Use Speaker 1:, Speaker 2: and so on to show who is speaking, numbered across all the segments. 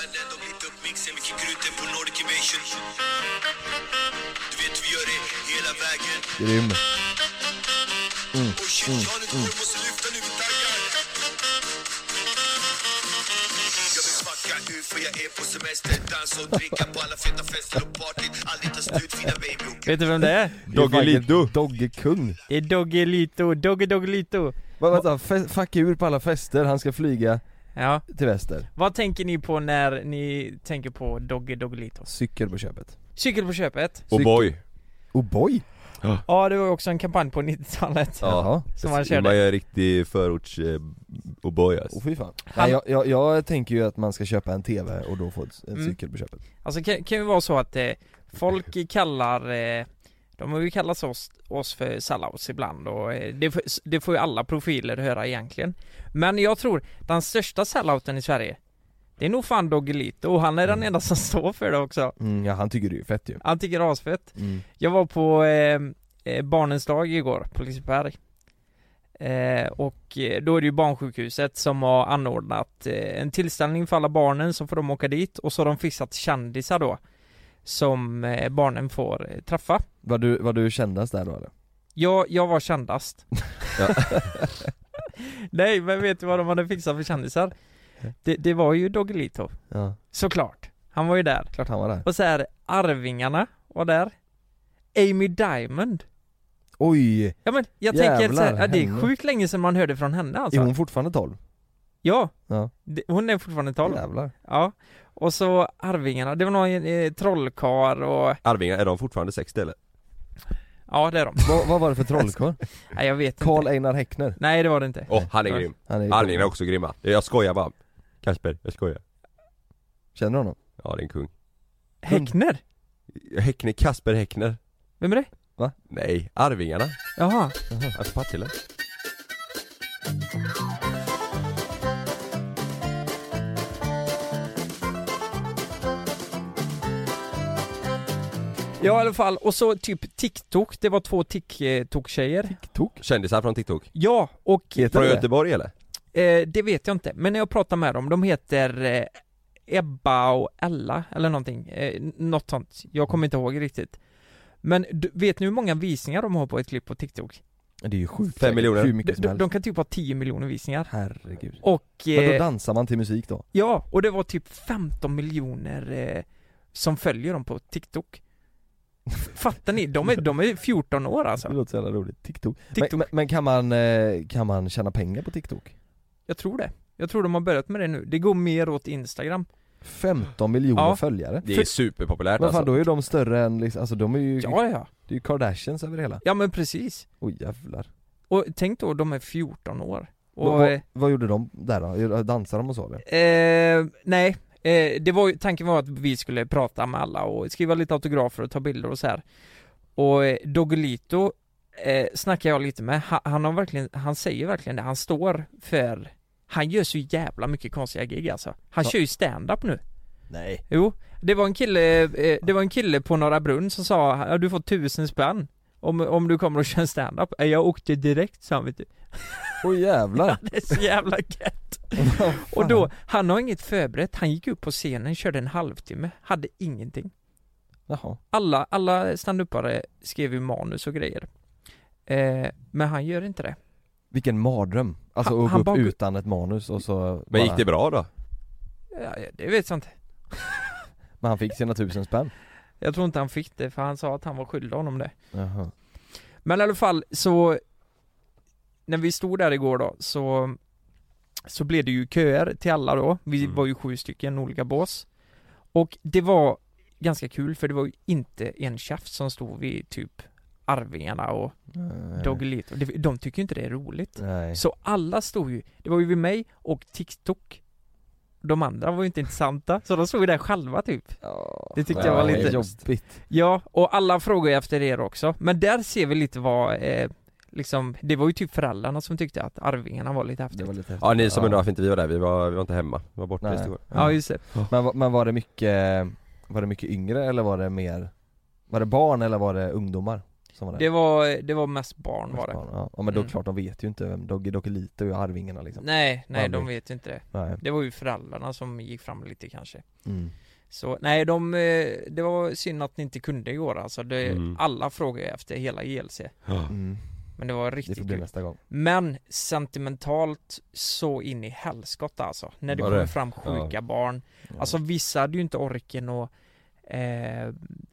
Speaker 1: men ändå lite uppmixen Mycket gluten på Nordic Invasion. Du vet vi gör det hela vägen.
Speaker 2: Grym.
Speaker 1: Oh shit, jag har ett hår, måste lyfta nu, vi taggar Jag vill fucka nu för jag är på semester. Dansa och dricka på alla feta fester och partyt Aldrig ta slut fina baby och
Speaker 3: Vet du vem det är?
Speaker 2: Doggelito. Doggekung.
Speaker 3: Det är Doggelito, Dogge Doggelito.
Speaker 2: Vad vänta, fe- fucka ur på alla fester, han ska flyga
Speaker 3: Ja,
Speaker 2: till väster.
Speaker 3: vad tänker ni på när ni tänker på Dogge Doggelito?
Speaker 2: Cykel på köpet.
Speaker 3: Cykel på köpet
Speaker 4: Och boy
Speaker 2: Oh!
Speaker 3: Ja det var också en kampanj på 90-talet
Speaker 2: Jaha.
Speaker 3: Som
Speaker 4: Man
Speaker 3: körde
Speaker 4: är en riktig förorts eh, O'boy
Speaker 2: Oh,
Speaker 4: alltså.
Speaker 2: fy fan.
Speaker 3: Han-
Speaker 2: Nej, jag, jag, jag tänker ju att man ska köpa en TV och då få en
Speaker 3: Mm.
Speaker 2: cykel på köpet.
Speaker 3: Alltså kan, kan ju vara så att eh, folk kallar eh, De har ju kallat oss, oss för sellouts ibland och eh, det, får- det får ju alla profiler höra egentligen Men jag tror den största sellouten i Sverige Det är nog fan Doggelito och han är den
Speaker 2: Mm.
Speaker 3: enda som står för det också
Speaker 2: Mm, ja han tycker det är fett ju.
Speaker 3: Han tycker det är asfett
Speaker 2: Mm.
Speaker 3: Jag var på eh, eh, Barnens dag igår på Liseberg eh, Och eh, då är det ju barnsjukhuset som har anordnat eh, en tillställning för alla barnen så får de åka dit och så har de fixat kändisar då Som eh, barnen får träffa
Speaker 2: Var du, var du kändast där då eller?
Speaker 3: Jag, jag var kändast
Speaker 2: Ja.
Speaker 3: Nej men vet du vad de hade fixat för kändisar? Det, det var ju Doggelito
Speaker 2: Ja,
Speaker 3: Såklart Han var ju där
Speaker 2: klart han var där.
Speaker 3: Och så här Arvingarna var där Amy Diamond
Speaker 2: Oj!
Speaker 3: Ja men jag tänker så
Speaker 2: Jävlar,
Speaker 3: här, ja, det är sjukt länge sedan man hörde från henne alltså
Speaker 2: Är hon fortfarande 12?
Speaker 3: Ja,
Speaker 2: Ja.
Speaker 3: det, hon är fortfarande 12
Speaker 2: Jävlar.
Speaker 3: Ja Och så Arvingarna, det var någon eh, trollkarl och
Speaker 4: Arvingar, är de fortfarande 60 eller?
Speaker 3: Ja det är de.
Speaker 2: Vad, vad var det för trollkarl?
Speaker 3: Nej jag vet
Speaker 2: Karl
Speaker 3: inte
Speaker 2: Einar Häckner?
Speaker 3: Nej det var det inte.
Speaker 4: Åh, han är grym!
Speaker 2: Han är
Speaker 4: Arvingar är också grymma, jag skojar bara. Kasper, jag skojar.
Speaker 2: Känner du honom?
Speaker 4: Ja det är en kung.
Speaker 3: Häckner?
Speaker 4: Häckner, Kasper Häckner.
Speaker 3: Vem är det?
Speaker 4: Nej, Arvingarna,
Speaker 3: Jaha.
Speaker 4: Alltså Partille
Speaker 3: Ja i alla fall, och så typ TikTok, det var två TikTok-tjejer
Speaker 2: TikTok?
Speaker 4: Kändisar från TikTok
Speaker 3: Ja, och
Speaker 2: Heter
Speaker 4: Från
Speaker 2: det?
Speaker 4: Göteborg eller?
Speaker 3: eh, det vet jag inte, men när jag pratar med dem, de heter eh, Ebba och Ella eller någonting, eh, något sånt, jag kommer inte ihåg riktigt Men du, vet ni hur många visningar de har på ett klipp på TikTok?
Speaker 2: Det är ju sjukt
Speaker 4: Fem miljoner.
Speaker 2: Hur
Speaker 3: De,
Speaker 2: mycket som
Speaker 3: de,
Speaker 2: helst.
Speaker 3: de kan typ ha 10 miljoner visningar
Speaker 2: Herregud.
Speaker 3: Och,
Speaker 2: Men då
Speaker 3: eh,
Speaker 2: dansar man till musik då?
Speaker 3: ja, och det var typ 15 miljoner eh, som följer dem på TikTok Fattar ni? De är, de är 14 år
Speaker 2: Det
Speaker 3: alltså
Speaker 2: låter så jävla roligt. TikTok.
Speaker 3: TikTok.
Speaker 2: Men, men, men kan man, eh, kan man tjäna pengar på TikTok?
Speaker 3: Jag tror det Jag tror de har börjat med det nu, det går mer åt Instagram
Speaker 2: 15 miljoner
Speaker 3: Ja.
Speaker 2: följare?
Speaker 4: Det är superpopulärt
Speaker 2: Men fan
Speaker 4: alltså
Speaker 2: då är de större än liksom, alltså de är ju,
Speaker 3: Ja, ja,
Speaker 2: det är ju Kardashians över det hela
Speaker 3: ja men precis
Speaker 2: Oj jävlar
Speaker 3: Och tänk då, de är 14 år
Speaker 2: vad,
Speaker 3: och,
Speaker 2: vad, vad gjorde de där då? Dansar de och så eller?
Speaker 3: eh, nej, eh, det var ju, tanken var att vi skulle prata med alla och skriva lite autografer och ta bilder och så här. Och eh, Doggelito eh, snackar jag lite med, han, han har verkligen, han säger verkligen det, han står för Han gör så jävla mycket konstiga gig alltså. Han
Speaker 2: Ja.
Speaker 3: kör ju stand-up nu.
Speaker 2: Nej.
Speaker 3: Jo, det var en kille, eh, det var en kille på Norra Brunn som sa du får tusen spänn om, om du kommer och kör stand-up. Eh, Jag åkte direkt sa han vet du.
Speaker 2: Oj jävlar
Speaker 3: Det är så jävla gött. Och då, han har inget förberett, han gick upp på scenen, körde en halvtimme, hade ingenting.
Speaker 2: Jaha
Speaker 3: Alla, alla standupare skrev ju manus och grejer. Eh, men han gör inte det.
Speaker 2: Vilken mardröm Alltså
Speaker 3: Han-
Speaker 2: att
Speaker 3: han
Speaker 2: gå upp
Speaker 3: bara-
Speaker 2: utan ett manus och så
Speaker 4: Men gick det bra då?
Speaker 3: Ja, det vet jag inte.
Speaker 2: Men han fick sina tusen spänn
Speaker 3: Jag tror inte han fick det, för han sa att han var skyldig honom det.
Speaker 2: Jaha.
Speaker 3: Men i alla fall så När vi stod där igår då så Så blev det ju köer till alla då, vi
Speaker 4: Mm.
Speaker 3: var ju sju stycken olika bås. Och det var ganska kul för det var ju inte en tjafs som stod vid typ Arvingarna och. Doggelito, De- de tycker ju inte det är roligt.
Speaker 2: Nej.
Speaker 3: Så alla stod ju, det var ju vid mig och TikTok De andra var ju inte intressanta, så de stod ju där själva typ.
Speaker 2: Ja,
Speaker 3: Det tyckte
Speaker 2: ja,
Speaker 3: jag var lite-
Speaker 2: jobbigt.
Speaker 3: Ja, och alla frågar ju efter er också, men där ser vi lite vad eh, Liksom, det var ju typ föräldrarna som tyckte att Arvingarna var lite häftigt
Speaker 2: Det var lite
Speaker 4: Ja ni som
Speaker 2: Ja.
Speaker 4: undrar varför inte vi var där, vi var, vi var inte hemma, vi var borta
Speaker 2: Nej.
Speaker 4: i igår
Speaker 3: Ja just det,
Speaker 2: Men, men var det mycket, var det mycket yngre eller var det mer Var det barn eller var det ungdomar? Som var där?
Speaker 3: Det var, det var mest barn var det
Speaker 2: Barn, Ja, ja men då
Speaker 3: Mm.
Speaker 2: klart de vet ju inte vem Doggy Doggelito är Arvingarna liksom
Speaker 3: Nej, nej de
Speaker 2: Aldrig.
Speaker 3: vet inte det
Speaker 2: Nej
Speaker 3: Det var ju föräldrarna som gick fram lite kanske
Speaker 2: mm.
Speaker 3: Så nej, de, eh, det var synd att ni inte kunde igår alltså det,
Speaker 4: Mm.
Speaker 3: Alla frågade ju efter hela JLC
Speaker 4: Ja.
Speaker 2: Mm.
Speaker 3: Men det var
Speaker 2: Det
Speaker 3: riktigt
Speaker 2: får bli
Speaker 3: kul
Speaker 2: nästa gång
Speaker 3: Men sentimentalt så in i helskott alltså När det
Speaker 4: Var
Speaker 3: kommer
Speaker 4: det?
Speaker 3: fram sjuka
Speaker 4: Ja.
Speaker 3: barn
Speaker 2: ja.
Speaker 3: Alltså vissa hade ju inte orken att eh,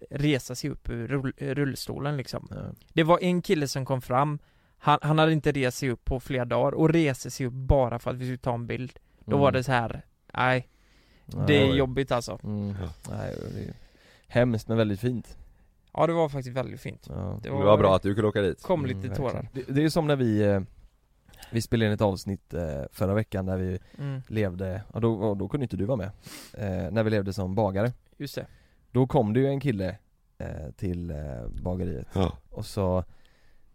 Speaker 3: resa sig upp ur rull, rullstolen liksom
Speaker 2: ja.
Speaker 3: Det var en kille som kom fram han, han hade inte rest sig upp på flera dagar och reste sig upp bara för att vi skulle ta en bild Då
Speaker 2: Mm.
Speaker 3: var det så här. nej Det är jobbigt alltså
Speaker 2: mm.
Speaker 4: Ja.
Speaker 2: Nej, det är hemskt men väldigt fint
Speaker 3: Ja det var faktiskt väldigt fint
Speaker 2: ja.
Speaker 3: Det
Speaker 4: Det var bra att du kunde åka dit
Speaker 3: kom
Speaker 2: Mm,
Speaker 3: lite
Speaker 2: verkligen.
Speaker 3: tårar
Speaker 2: det, det är som när vi eh, Vi spelade in ett avsnitt eh, förra veckan där vi
Speaker 3: mm,
Speaker 2: levde, och då, och då kunde inte du vara med eh, När vi levde som bagare
Speaker 3: Just det
Speaker 2: Då kom det ju en kille eh, till eh, bageriet.
Speaker 4: Ja,
Speaker 2: och så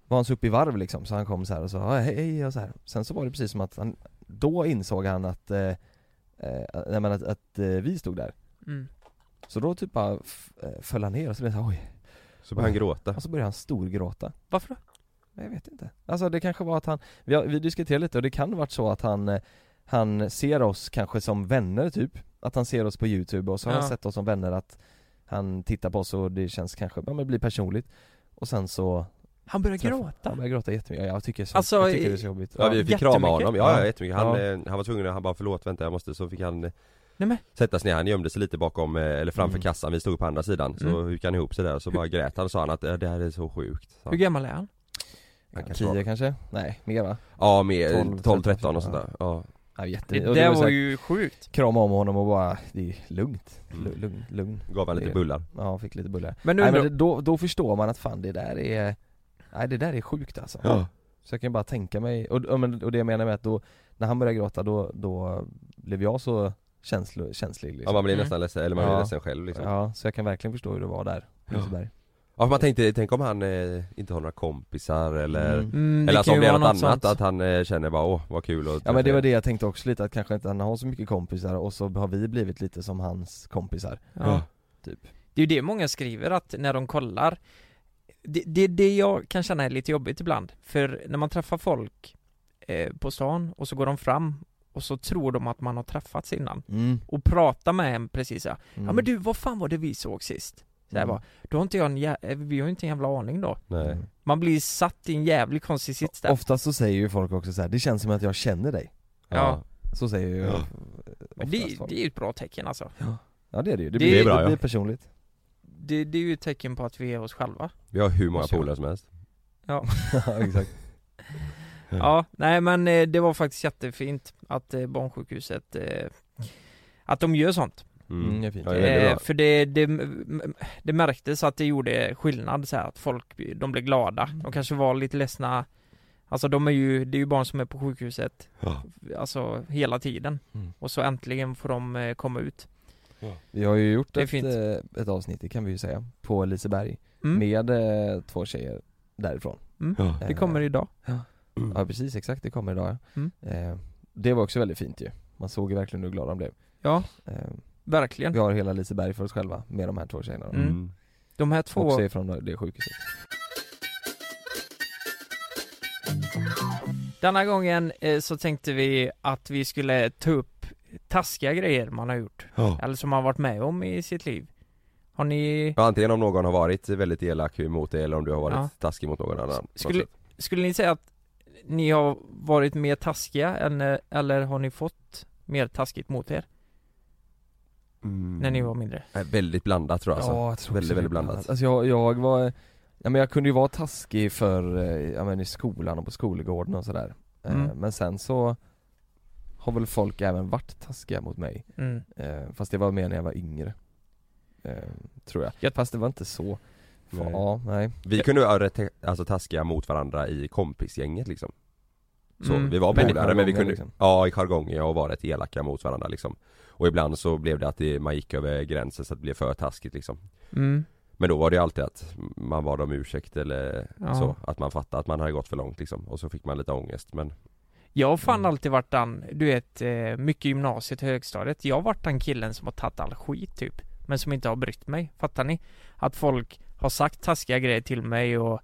Speaker 2: var han så uppe i varv liksom, så han kom så här och sa "Ja, hej, hej och så här. Sen så var det precis som att han, då insåg han att, eh, eh, nej, men att, att eh, vi stod där.
Speaker 3: Mm.
Speaker 2: Så då typ bara f- eh, föll han ner och så blev det så här, oj,
Speaker 4: så började han gråta.
Speaker 2: Och så började han storgråta.
Speaker 3: Varför då?
Speaker 2: Jag vet inte. Alltså det kanske var att han, vi, har, vi diskuterade lite och det kan ha varit så att han Han ser oss kanske som vänner typ. Att han ser oss på youtube och så har
Speaker 3: Ja.
Speaker 2: han sett oss som vänner att Han tittar på oss och det känns kanske, ja men det blir personligt Och sen så
Speaker 3: Han
Speaker 2: träffar-
Speaker 3: gråta?
Speaker 2: Han börjar gråta jättemycket, ja, jag tycker så,
Speaker 3: Alltså,
Speaker 2: jag tycker det är så jobbigt
Speaker 4: Ja vi fick krama honom, ja, ja
Speaker 2: Ja.
Speaker 4: jättemycket. Han,
Speaker 2: Ja.
Speaker 4: eh, han var tvungen, han bara förlåt vänta jag måste, så fick han eh,
Speaker 3: Nej men,
Speaker 4: sätta sig ner, han gömde sig lite bakom, eh, eller framför
Speaker 2: Mm.
Speaker 4: kassan, vi stod på andra sidan, så
Speaker 3: Mm.
Speaker 4: hukade han ihop sig där och så bara grät han och sa han att "Eh, det här är så sjukt sa
Speaker 3: hur gammal är han?
Speaker 2: ja, Tio kanske? Nej, mer va?
Speaker 4: Ja med
Speaker 2: 12,
Speaker 4: 12, 13 och sånt
Speaker 2: ja.
Speaker 4: där, ja
Speaker 2: Ja, jätte,
Speaker 3: Det där
Speaker 2: var
Speaker 3: ju sjukt
Speaker 2: Krama om honom och bara, det är lugnt,
Speaker 4: Mm.
Speaker 2: Lu- lugn, lugn
Speaker 4: Gav han lite
Speaker 2: Det-
Speaker 4: bullar
Speaker 2: Ja, fick lite bullar
Speaker 3: Men nu
Speaker 2: Nej men då, då förstår man att fan det där är Nej det där är sjukt alltså
Speaker 4: Ja,
Speaker 2: Så jag kan ju bara tänka mig, och, och, men- och det jag menar med att då När han började gråta då, då blev jag så känslo, känslig liksom.
Speaker 4: ja man blir
Speaker 3: Mm.
Speaker 4: nästan ledsen, eller man blir
Speaker 2: Ja.
Speaker 4: ledsen själv liksom
Speaker 2: Ja, så jag kan verkligen förstå hur det var där på
Speaker 4: Ja. Ja för man tänkte, tänk om han eh, inte har några kompisar eller
Speaker 2: Mm.
Speaker 3: mm,
Speaker 4: Eller alltså om det är något annat,
Speaker 3: sånt.
Speaker 4: att han eh, känner bara åh vad kul och
Speaker 2: Ja men det var det jag tänkte också lite, att kanske inte han har så mycket kompisar och så har vi blivit lite som hans kompisar
Speaker 3: ja.
Speaker 2: Typ
Speaker 3: Det är ju det många skriver att när de kollar Det det, det jag kan känna är lite jobbigt ibland För när man träffar folk eh, på stan och så går de fram och så tror de att man har träffats innan
Speaker 2: mm.
Speaker 3: och pratar med en precis så här,
Speaker 2: Mm.
Speaker 3: Ja men du, vad fan var det vi såg sist? Så här
Speaker 2: Mm.
Speaker 3: bara, då har inte jag en jä- eh, vi har ju inte en jävla aning då.
Speaker 4: Nej.
Speaker 2: Mm.
Speaker 3: Man blir satt i en jävligt konstig sits där.
Speaker 2: Oftast så säger ju folk också så här, det känns som att jag känner dig.
Speaker 3: Ja.
Speaker 2: Så säger ju
Speaker 4: Ja.
Speaker 3: Men
Speaker 2: oftast
Speaker 3: det,
Speaker 2: folk.
Speaker 3: det är ju ett bra tecken alltså.
Speaker 2: Ja. Det är det ju, det,
Speaker 3: det
Speaker 2: blir,
Speaker 3: är
Speaker 4: bra,
Speaker 2: det
Speaker 4: ja.
Speaker 2: blir personligt.
Speaker 3: Det, det är ju ett tecken på att vi är oss själva.
Speaker 4: Vi har hur många polare som helst.
Speaker 2: Ja exakt.
Speaker 4: Ja.
Speaker 3: Ja, nej men eh, det var faktiskt jättefint att eh, barnsjukhuset eh, Att de gör sånt
Speaker 2: Mm, det är fint.
Speaker 4: Ja, det är
Speaker 3: eh. För det, det, det märktes att det gjorde skillnad så här, att folk, de blev glada. De kanske var lite ledsna. Alltså de är ju, det är ju barn som är på sjukhuset
Speaker 4: Ja.
Speaker 3: Alltså hela tiden.
Speaker 2: Mm.
Speaker 3: Och så äntligen får de eh, komma ut.
Speaker 2: Vi har ju gjort ett, eh, ett avsnitt, det kan vi ju säga, på Liseberg
Speaker 3: mm.
Speaker 2: Med eh, två tjejer därifrån.
Speaker 4: Ja.
Speaker 3: Det kommer idag.
Speaker 2: Ja. Precis, exakt, det kommer idag ja.
Speaker 3: Mm.
Speaker 2: eh, Det var också väldigt fint ju. Man såg ju verkligen hur glada de blev.
Speaker 3: Ja,
Speaker 2: eh,
Speaker 3: verkligen
Speaker 2: Vi har hela Liseberg för oss själva med de här två tjejerna då.
Speaker 3: Mm. De här två
Speaker 2: Också ifrån det sjukhuset
Speaker 3: Denna gången eh, så tänkte vi att vi skulle ta upp taskiga grejer man har gjort
Speaker 4: Ja.
Speaker 3: Eller som man har varit med om i sitt liv Har ni,
Speaker 4: Ja, antingen om någon har varit väldigt elak mot dig eller om du har varit
Speaker 3: Ja.
Speaker 4: taskig mot någon annan
Speaker 3: Skulle- skulle ni säga att ni har varit mer taskiga än, eller har ni fått mer taskigt mot er
Speaker 4: mm.
Speaker 3: när ni var mindre?
Speaker 4: Nej, Väldigt blandat tror jag alltså.
Speaker 2: Ja, jag tror
Speaker 4: Väldigt, väldigt blandat.
Speaker 2: Alltså jag, jag var, ja men jag kunde ju vara taskig för, eh, ja men i skolan och på skolgården och sådär Eh,
Speaker 3: Mm.
Speaker 2: Men sen så har väl folk även varit taskiga mot mig
Speaker 3: Mm.
Speaker 2: eh, Fast det var mer när jag var yngre eh, Tror jag.
Speaker 3: Jag-
Speaker 2: Fast det var inte så
Speaker 4: Nej.
Speaker 2: Ja, nej
Speaker 4: Vi kunde vara rätt alltså, taskiga mot varandra i kompisgänget liksom Så
Speaker 3: Mm.
Speaker 4: vi var polare men vi kunde,
Speaker 2: liksom.
Speaker 4: ja i jargongen ja, och var rätt elaka mot varandra liksom Och ibland så blev det att det, man gick över gränsen så att det blev för taskigt liksom
Speaker 3: Mm.
Speaker 4: Men då var det alltid att man bad om ursäkt eller
Speaker 3: Ja.
Speaker 4: så, att man fattade att man hade gått för långt liksom Och så fick man lite ångest men
Speaker 3: Jag har fan
Speaker 2: Mm.
Speaker 3: alltid varit den, du vet, eh, mycket gymnasiet, högstadiet Jag har varit den killen som har tagit all skit typ Men som inte har brytt mig, fattar ni? Att folk har sagt taskiga grejer till mig och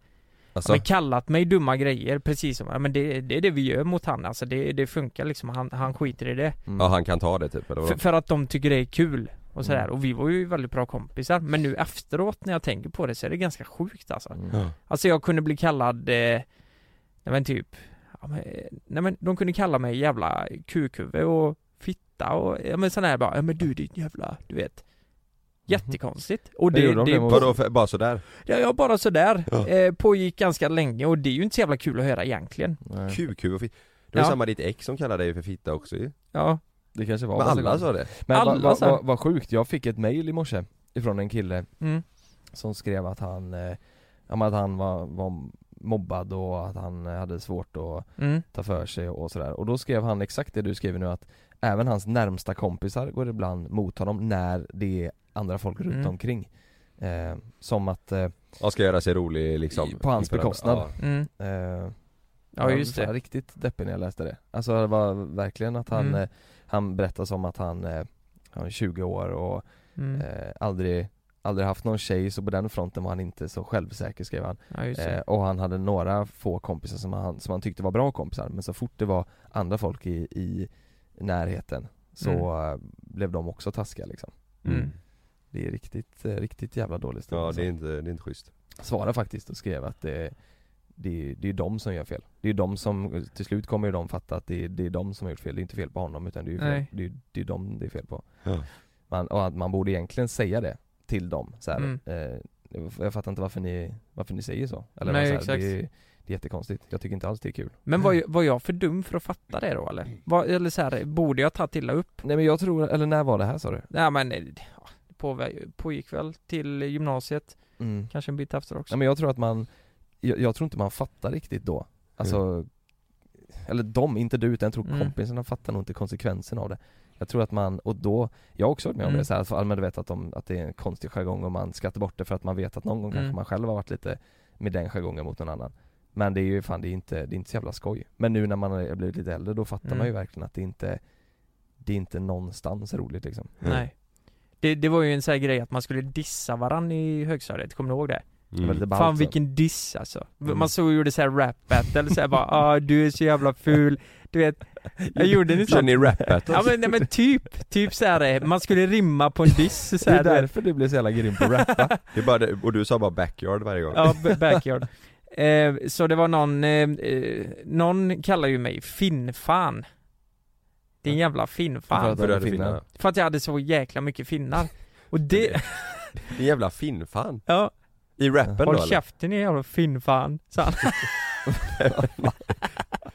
Speaker 4: Alltså,
Speaker 3: men kallat mig dumma grejer precis som, ja men det, det är det vi gör mot han alltså, det, det funkar liksom, han, han skiter i det
Speaker 2: Mm.
Speaker 4: ja han kan ta det typ eller
Speaker 3: för, för att de tycker det är kul och sådär,
Speaker 2: Mm.
Speaker 3: och vi var ju väldigt bra kompisar Men nu efteråt när jag tänker på det så är det ganska sjukt alltså
Speaker 2: Mm.
Speaker 3: Alltså jag kunde bli kallad, eh, nej men typ, ja, men, nej men de kunde kalla mig jävla kukhuvud och fitta och, ja men sån här bara, ja men du din jävla, du vet Jättekonstigt. Och
Speaker 2: Det
Speaker 3: det, det,
Speaker 4: Vadå, för, bara sådär?
Speaker 3: ja, ja bara sådär,
Speaker 4: Ja.
Speaker 3: eh, pågick ganska länge och det är ju inte så jävla kul att höra egentligen.
Speaker 4: Kukhuvud och fitta Det var
Speaker 3: Ja.
Speaker 4: samma ditt ex som kallade dig för fitta också ju
Speaker 3: Ja,
Speaker 2: Det kanske var
Speaker 4: Men alla sa
Speaker 2: var.
Speaker 4: det
Speaker 2: Men
Speaker 3: Alla
Speaker 2: vad va,
Speaker 3: sa-
Speaker 2: va, vad sjukt, jag fick ett mail i morse Ifrån en kille
Speaker 3: mm,
Speaker 2: som skrev att han, eh, att han var, var mobbad och att han hade svårt att
Speaker 3: mm,
Speaker 2: ta för sig och sådär Och då skrev han exakt det du skriver nu att Även hans närmsta kompisar går ibland mot honom när det är andra folk runt
Speaker 3: Mm.
Speaker 2: omkring eh, Som att, eh,
Speaker 4: Han ska göra sig rolig liksom
Speaker 2: På hans bekostnad.
Speaker 4: Ja.
Speaker 3: mm,
Speaker 2: eh
Speaker 3: ja just
Speaker 2: var
Speaker 3: det
Speaker 2: riktigt deppig när jag läste det Alltså det var verkligen att han,
Speaker 3: Mm.
Speaker 2: eh, han berättade som att han, eh, han är 20 år och
Speaker 3: mm,
Speaker 2: eh, aldrig, aldrig haft någon tjej så på den fronten var han inte så självsäker skrev han
Speaker 3: ja
Speaker 2: eh, Och han hade några få kompisar som han, som han tyckte var bra kompisar men så fort det var andra folk i, i närheten så
Speaker 3: Mm.
Speaker 2: blev de också taskiga liksom
Speaker 3: mm.
Speaker 2: Det är riktigt, eh, riktigt jävla dåligt ställt,
Speaker 4: Ja
Speaker 2: alltså.
Speaker 4: det är inte, det är inte schysst
Speaker 2: Svarade faktiskt och skrev att det det, det är de som gör fel. Det är de som, till slut kommer ju de fatta att det är, det är de som har gjort fel, det är inte fel på honom utan det är ju fel, det är, det är de det är fel på.
Speaker 4: Ja.
Speaker 2: Man, och att man borde egentligen säga det till dem så här.
Speaker 3: Mm.
Speaker 2: Eh, jag fattar inte varför ni, varför ni säger så. Eller
Speaker 3: Nej,
Speaker 2: så här,
Speaker 3: exakt.
Speaker 2: Det, är, det är jättekonstigt, jag tycker inte alls det är kul.
Speaker 3: Men var, jag- var jag för dum för att fatta det då eller? Var, eller så här, borde jag tagit illa upp?
Speaker 2: Nej men jag tror, eller när var det här sa du?
Speaker 3: Nej men, på, pågick väl till gymnasiet,
Speaker 2: Mm.
Speaker 3: kanske en bit efter också
Speaker 2: Nej men jag tror att man, jag, jag tror inte man fattar riktigt då. Alltså, eller de, inte du utan jag tror
Speaker 3: Mm.
Speaker 2: kompisarna fattar nog inte konsekvensen av det. Jag tror att man, och då, jag har också varit med om
Speaker 3: Mm.
Speaker 2: det så här, för allmän du vet att, de, att det är en konstig jargong och man skrattar bort det för att man vet att någon gång
Speaker 3: Mm.
Speaker 2: kanske man själv har varit lite med den jargongen mot någon annan. Men det är ju fan, det är inte, det är inte så jävla skoj. Men nu när man har blivit lite äldre då fattar
Speaker 3: Mm.
Speaker 2: man ju verkligen att det inte, det är inte någonstans roligt liksom.
Speaker 3: Nej det, det var ju en sån här grej att man skulle dissa varann i högstadiet, kommer du ihåg det?
Speaker 2: Det
Speaker 4: mm.
Speaker 3: Fan vilken diss alltså.
Speaker 2: Mm.
Speaker 3: Man såg och gjorde såhär rap battle, såhär bara ah du är så jävla ful, du vet Jag gjorde ni
Speaker 4: Kör
Speaker 3: sånt?
Speaker 4: ni rap battles?
Speaker 3: Ja men, nej, men typ, typ såhär, eh, man skulle rimma på en diss
Speaker 2: Det
Speaker 3: såhär
Speaker 2: är
Speaker 3: du vet.
Speaker 2: därför du blev så jävla grym på att rappa.
Speaker 4: Det är bara det, och du sa bara backyard varje gång
Speaker 3: Ja, backyard eh, Så det var någon, eh, eh, någon kallar ju mig finnfan Din jävla
Speaker 2: För
Speaker 3: finnfan
Speaker 2: att
Speaker 4: För
Speaker 2: du
Speaker 4: du
Speaker 2: hade finnar.
Speaker 4: finnar
Speaker 3: För att jag hade så jäkla mycket finnar Och det,
Speaker 4: Din jävla finnfan
Speaker 3: ja,
Speaker 4: I rappen då
Speaker 3: håll käften din jävla finnfan sa han.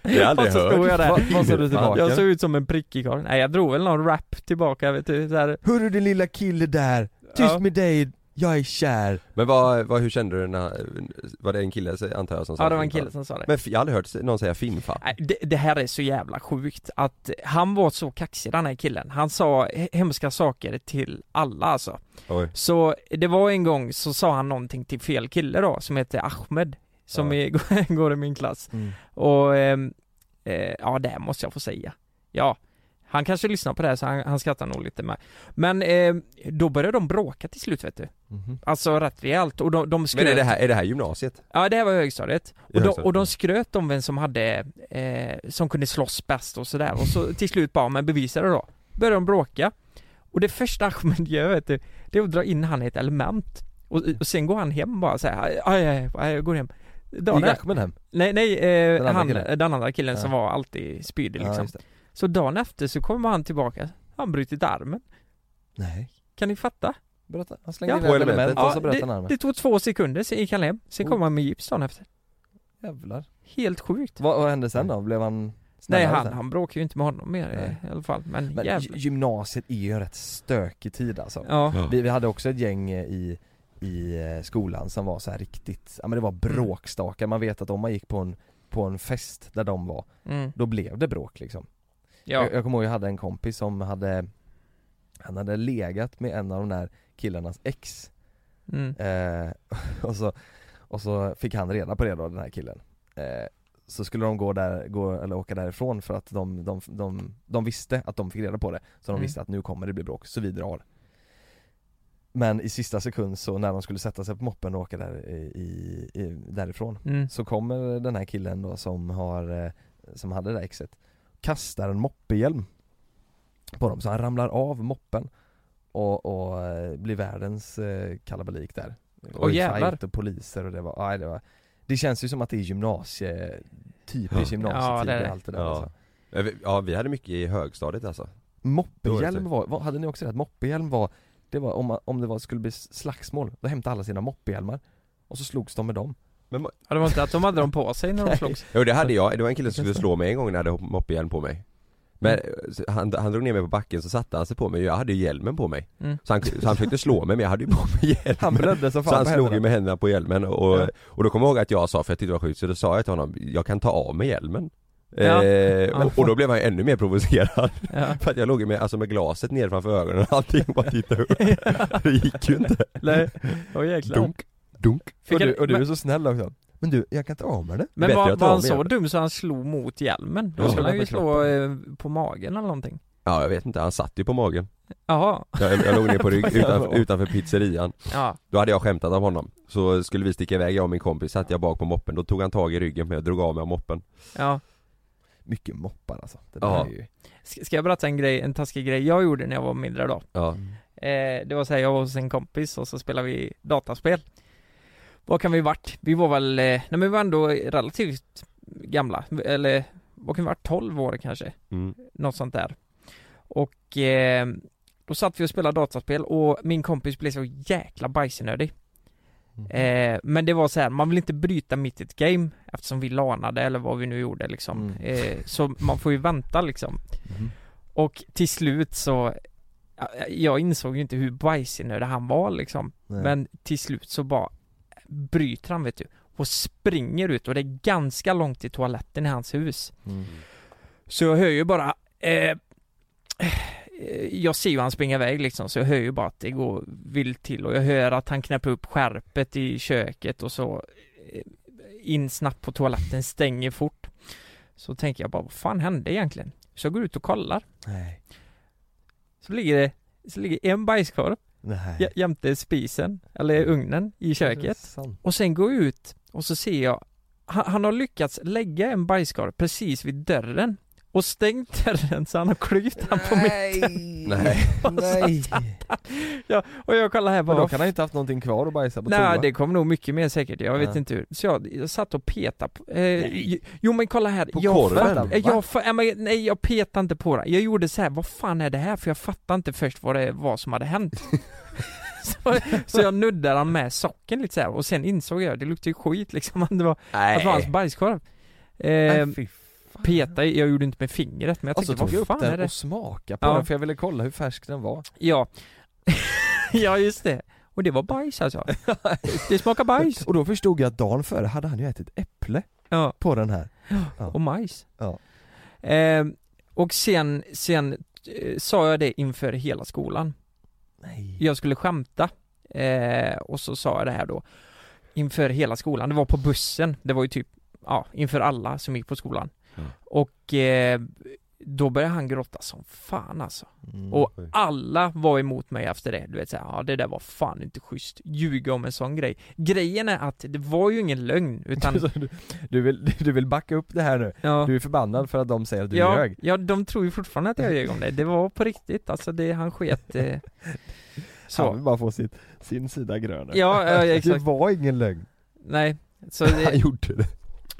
Speaker 4: Det har jag aldrig
Speaker 3: Och så stod
Speaker 4: hört
Speaker 3: jag där.
Speaker 2: Vad, vad sa du tillbaka?
Speaker 3: Jag såg ut som en prickig karl. Nej jag drog väl någon rap tillbaka vet du, så här.
Speaker 2: Hörru din lilla kille där, tyst
Speaker 3: Ja.
Speaker 2: med dig, jag är kär
Speaker 4: Men vad, vad, hur kände du när, var det en kille antar jag som sa
Speaker 3: Ja det var en kille som sa det
Speaker 4: Men jag har aldrig hört någon säga finnfan
Speaker 3: Nej, det, det här är så jävla sjukt att han var så kaxig den här killen. Han sa he- hemska saker till alla alltså.
Speaker 4: Oj
Speaker 3: Så det var en gång så sa han någonting till fel kille då, som heter Ahmed. Som
Speaker 4: Ja.
Speaker 3: är, går i min klass. Och, ehm, eh, ja det måste jag få säga. Ja, han kanske lyssnar på det här så han, han skrattar nog lite med. Men eh, då började de bråka till slut vet du.
Speaker 2: Mhm.
Speaker 3: Alltså rätt rejält och de, de skröt.
Speaker 4: Men är det här, är det här gymnasiet?
Speaker 3: Ja det här var högstadiet. Och de, och de
Speaker 4: ja.
Speaker 3: skröt om vem som hade, eh, som kunde slåss bäst och sådär. Och så till slut bara, men bevisa det då. Började de bråka. Och det första Ahmed gör vet du, det är att dra in han i ett element. Och, och sen går han hem bara såhär, aj, aj, aj, jag går hem. Dagen
Speaker 2: Gick Ahmed hem?
Speaker 3: Nej, nej, eh,
Speaker 2: Den andra
Speaker 3: han,
Speaker 2: killen?
Speaker 3: den andra killen som
Speaker 2: Ja.
Speaker 3: var alltid spydig
Speaker 2: Ja,
Speaker 3: liksom.
Speaker 2: det.
Speaker 3: Så dagen efter så kommer han tillbaka, han brutit armen.
Speaker 2: Nej
Speaker 3: Kan ni fatta?
Speaker 2: Berätta, han slängde
Speaker 3: Ja.
Speaker 2: in
Speaker 4: elementet.
Speaker 2: och så bröt han
Speaker 3: det,
Speaker 2: armen
Speaker 3: det tog två sekunder, sen gick han hem. Sen kom
Speaker 2: Oh.
Speaker 3: han med gips dagen efter.
Speaker 2: Jävlar
Speaker 3: Helt sjukt.
Speaker 2: vad, vad hände sen då? Blev han
Speaker 3: Nej han,
Speaker 2: sen?
Speaker 3: han bråkar ju inte med honom mer
Speaker 2: Nej.
Speaker 3: i alla fall, men,
Speaker 2: Men
Speaker 3: jävlar.
Speaker 2: gy- gymnasiet är ju en rätt stökig tid alltså
Speaker 3: Ja,
Speaker 2: vi, vi hade också ett gäng eh, i, i eh, skolan som var så här riktigt, ja men det var bråkstakar, man vet att om man gick på en, på en fest där de var,
Speaker 3: mm.
Speaker 2: då blev det bråk liksom
Speaker 3: ja.
Speaker 2: jag, jag kommer ihåg jag hade en kompis som hade Han hade legat med en av de där killarnas ex
Speaker 3: Mm.
Speaker 2: eh, och, så, och så fick han reda på det då, den här killen eh, Så skulle de gå där, gå, eller åka därifrån för att de, de, de, de visste att de fick reda på det Så de
Speaker 3: Mm.
Speaker 2: visste att nu kommer det bli bråk, så vi drar Men i sista sekund så när de skulle sätta sig på moppen och åka där i, i, därifrån
Speaker 3: Mm.
Speaker 2: Så kommer den här killen då som har, eh, som hade det där exet Kastar en moppehjälm På dem, så han ramlar av moppen Och, och eh, blir världens eh, kalabalik där
Speaker 3: Åh, jävlar.
Speaker 2: fight och poliser och det var, nej det var Det känns ju som att det är gymnasie, typiskt
Speaker 4: Ja.
Speaker 2: gymnasietid
Speaker 3: Ja, det.
Speaker 2: allt det där
Speaker 4: Ja.
Speaker 2: alltså.
Speaker 4: Ja, vi- hade mycket i högstadiet alltså
Speaker 2: Moppehjälm var, var, hade ni också det? att Moppehjälm var, det var om, om det var, skulle bli slagsmål, då hämtade alla sina moppehjälmar Och så slogs de med dem
Speaker 4: Men,
Speaker 3: Ja, det var inte att de hade dem på sig när de slogs.
Speaker 4: Jo det hade jag, det var en kille som skulle slå mig en gång när jag hade moppehjälm på mig. Men så han, han drog ner mig på backen så satte han sig på mig, jag hade ju hjälmen på mig.
Speaker 3: Mm.
Speaker 4: Så han, så han försökte slå mig men jag hade ju på mig hjälmen.
Speaker 2: Han blödde som fan
Speaker 4: Så han slog ju med händerna på hjälmen och,
Speaker 2: Ja.
Speaker 4: och då kommer jag ihåg att jag sa, för jag tyckte det var sjukt, så då sa jag till honom, jag kan ta av mig hjälmen.
Speaker 3: Ja.
Speaker 4: Eh, och, och då blev han ännu mer provocerad.
Speaker 3: Ja.
Speaker 4: För att jag låg ju med, alltså med glaset ner framför ögonen och allting bara tittade upp. Det gick ju inte.
Speaker 3: Nej, åh jäklar.
Speaker 4: Dunk, dunk.
Speaker 3: Fick
Speaker 2: och, du,
Speaker 3: jag-
Speaker 2: och du är
Speaker 3: men-
Speaker 2: så snäll också. Men du, jag kan ta av mig det.
Speaker 3: Men
Speaker 4: Bättre
Speaker 3: var, var han så dum så han slog mot hjälmen? Då
Speaker 4: Ja.
Speaker 3: skulle han ju
Speaker 2: På
Speaker 3: slå eh, på magen eller någonting.
Speaker 4: Ja jag vet inte, han satt ju på magen.
Speaker 3: Jaha,
Speaker 4: Jag, jag låg ner på rygg utanför, utanför pizzerian.
Speaker 3: Ja,
Speaker 4: Då hade jag skämtat om honom. Så skulle vi sticka iväg jag och min kompis, satt jag bak på moppen, då tog han tag i ryggen på mig och drog av mig av moppen.
Speaker 3: Ja.
Speaker 2: Mycket moppar alltså, det där
Speaker 4: Ja.
Speaker 2: är ju
Speaker 3: Ska ska jag berätta en grej, en taskig grej jag gjorde när jag var mindre då?
Speaker 4: Ja,
Speaker 3: Eh, det var så här, jag var hos en kompis och så spelade vi dataspel Vad kan vi varit? Vi var väl, eh, nej men vi var ändå relativt gamla, eller vad kan vi varit? 12 år kanske?
Speaker 4: mm.
Speaker 3: Något sånt där Och eh, då satt vi och spelade dataspel och min kompis blev så jäkla bajsnödig
Speaker 2: Mm.
Speaker 3: eh, Men det var så här, man vill inte bryta mitt i ett game eftersom vi lanade eller vad vi nu gjorde liksom
Speaker 2: Mm.
Speaker 3: eh, Så man får ju vänta liksom
Speaker 2: Mhm.
Speaker 3: Och till slut så ja, Jag insåg ju inte hur bajsnödig han var liksom
Speaker 2: Nej.
Speaker 3: Men till slut så bara Bryter han vet du Och springer ut och det är ganska långt till toaletten i hans hus.
Speaker 2: Mm.
Speaker 3: Så jag hör ju bara eh, eh, Jag ser ju han springa iväg liksom så jag hör ju bara att det går vilt till och jag hör att han knäpper upp skärpet i köket och så eh, In snabbt på toaletten, stänger fort. Så tänker jag bara, vad fan hände egentligen? Så jag går ut och kollar.
Speaker 2: Nej,
Speaker 3: Så ligger det Så ligger en bajskorv
Speaker 2: nej.
Speaker 3: Jä- jämte spisen, eller ugnen i köket? Och sen går jag ut och så ser jag han, han har lyckats lägga en bajskorv precis vid dörren och stängt dörren så han har klyvt den på mitten
Speaker 4: Nej.
Speaker 2: Nej!
Speaker 3: ja, Och jag kollar här
Speaker 2: Men
Speaker 3: bara
Speaker 2: då kan han ju inte haft någonting kvar att bajsa på
Speaker 3: Nej
Speaker 2: toa.
Speaker 3: det kommer nog mycket mer säkert, jag vet
Speaker 2: Ja.
Speaker 3: inte hur. Så jag, jag satt och petade på, eh, Jo men kolla här,
Speaker 2: På
Speaker 3: jag
Speaker 2: korven?
Speaker 3: fatt-
Speaker 2: Va?
Speaker 3: jag, fa- men, Nej jag petade inte på den, jag gjorde så här, vad fan är det här? För jag fattade inte först vad det var som hade hänt så, så jag nuddade han med socken lite så här, och sen insåg jag, det luktade ju skit liksom, att det var, att det var hans
Speaker 4: Nej.
Speaker 3: bajskorv eh,
Speaker 2: Nej, fy.
Speaker 3: Peta, i- jag gjorde inte med fingret men jag
Speaker 2: Och så
Speaker 3: tänkte vad
Speaker 2: upp
Speaker 3: fan är det?
Speaker 2: och smaka på
Speaker 3: Ja.
Speaker 2: den för jag ville kolla hur färsk den var.
Speaker 3: Ja. Ja just det, och det var bajs alltså. Det smakar bajs.
Speaker 2: Och då förstod jag att dagen före hade han ju ätit äpple
Speaker 3: Ja,
Speaker 2: på den här. Ja.
Speaker 3: och majs.
Speaker 2: Ja.
Speaker 3: Ehm, Och sen, sen eh, sa jag det inför hela skolan.
Speaker 2: Nej.
Speaker 3: Jag skulle skämta. Eh, Och så sa jag det här då. Inför hela skolan, det var på bussen. Det var ju typ, ja, inför alla som gick på skolan Och eh, då började han gråta som fan alltså.
Speaker 2: Mm.
Speaker 3: Och alla var emot mig efter det, du vet såhär, ja det där var fan inte schysst, ljuga om en sån grej. Grejen är att det var ju ingen lögn utan
Speaker 2: du, du, vill, du vill backa upp det här nu?
Speaker 3: Ja,
Speaker 2: Du är förbannad för att de säger att du
Speaker 3: ja,
Speaker 2: ljög?
Speaker 3: ja, de tror ju fortfarande att jag ljög om det, det var på riktigt, alltså det, han sket eh,
Speaker 2: Han
Speaker 3: Så,
Speaker 2: vill bara få sitt, sin sida grön
Speaker 3: ja, ja
Speaker 2: Det
Speaker 3: exakt,
Speaker 2: var ingen lögn.
Speaker 3: Nej Så
Speaker 4: Han
Speaker 3: det,
Speaker 4: gjorde det.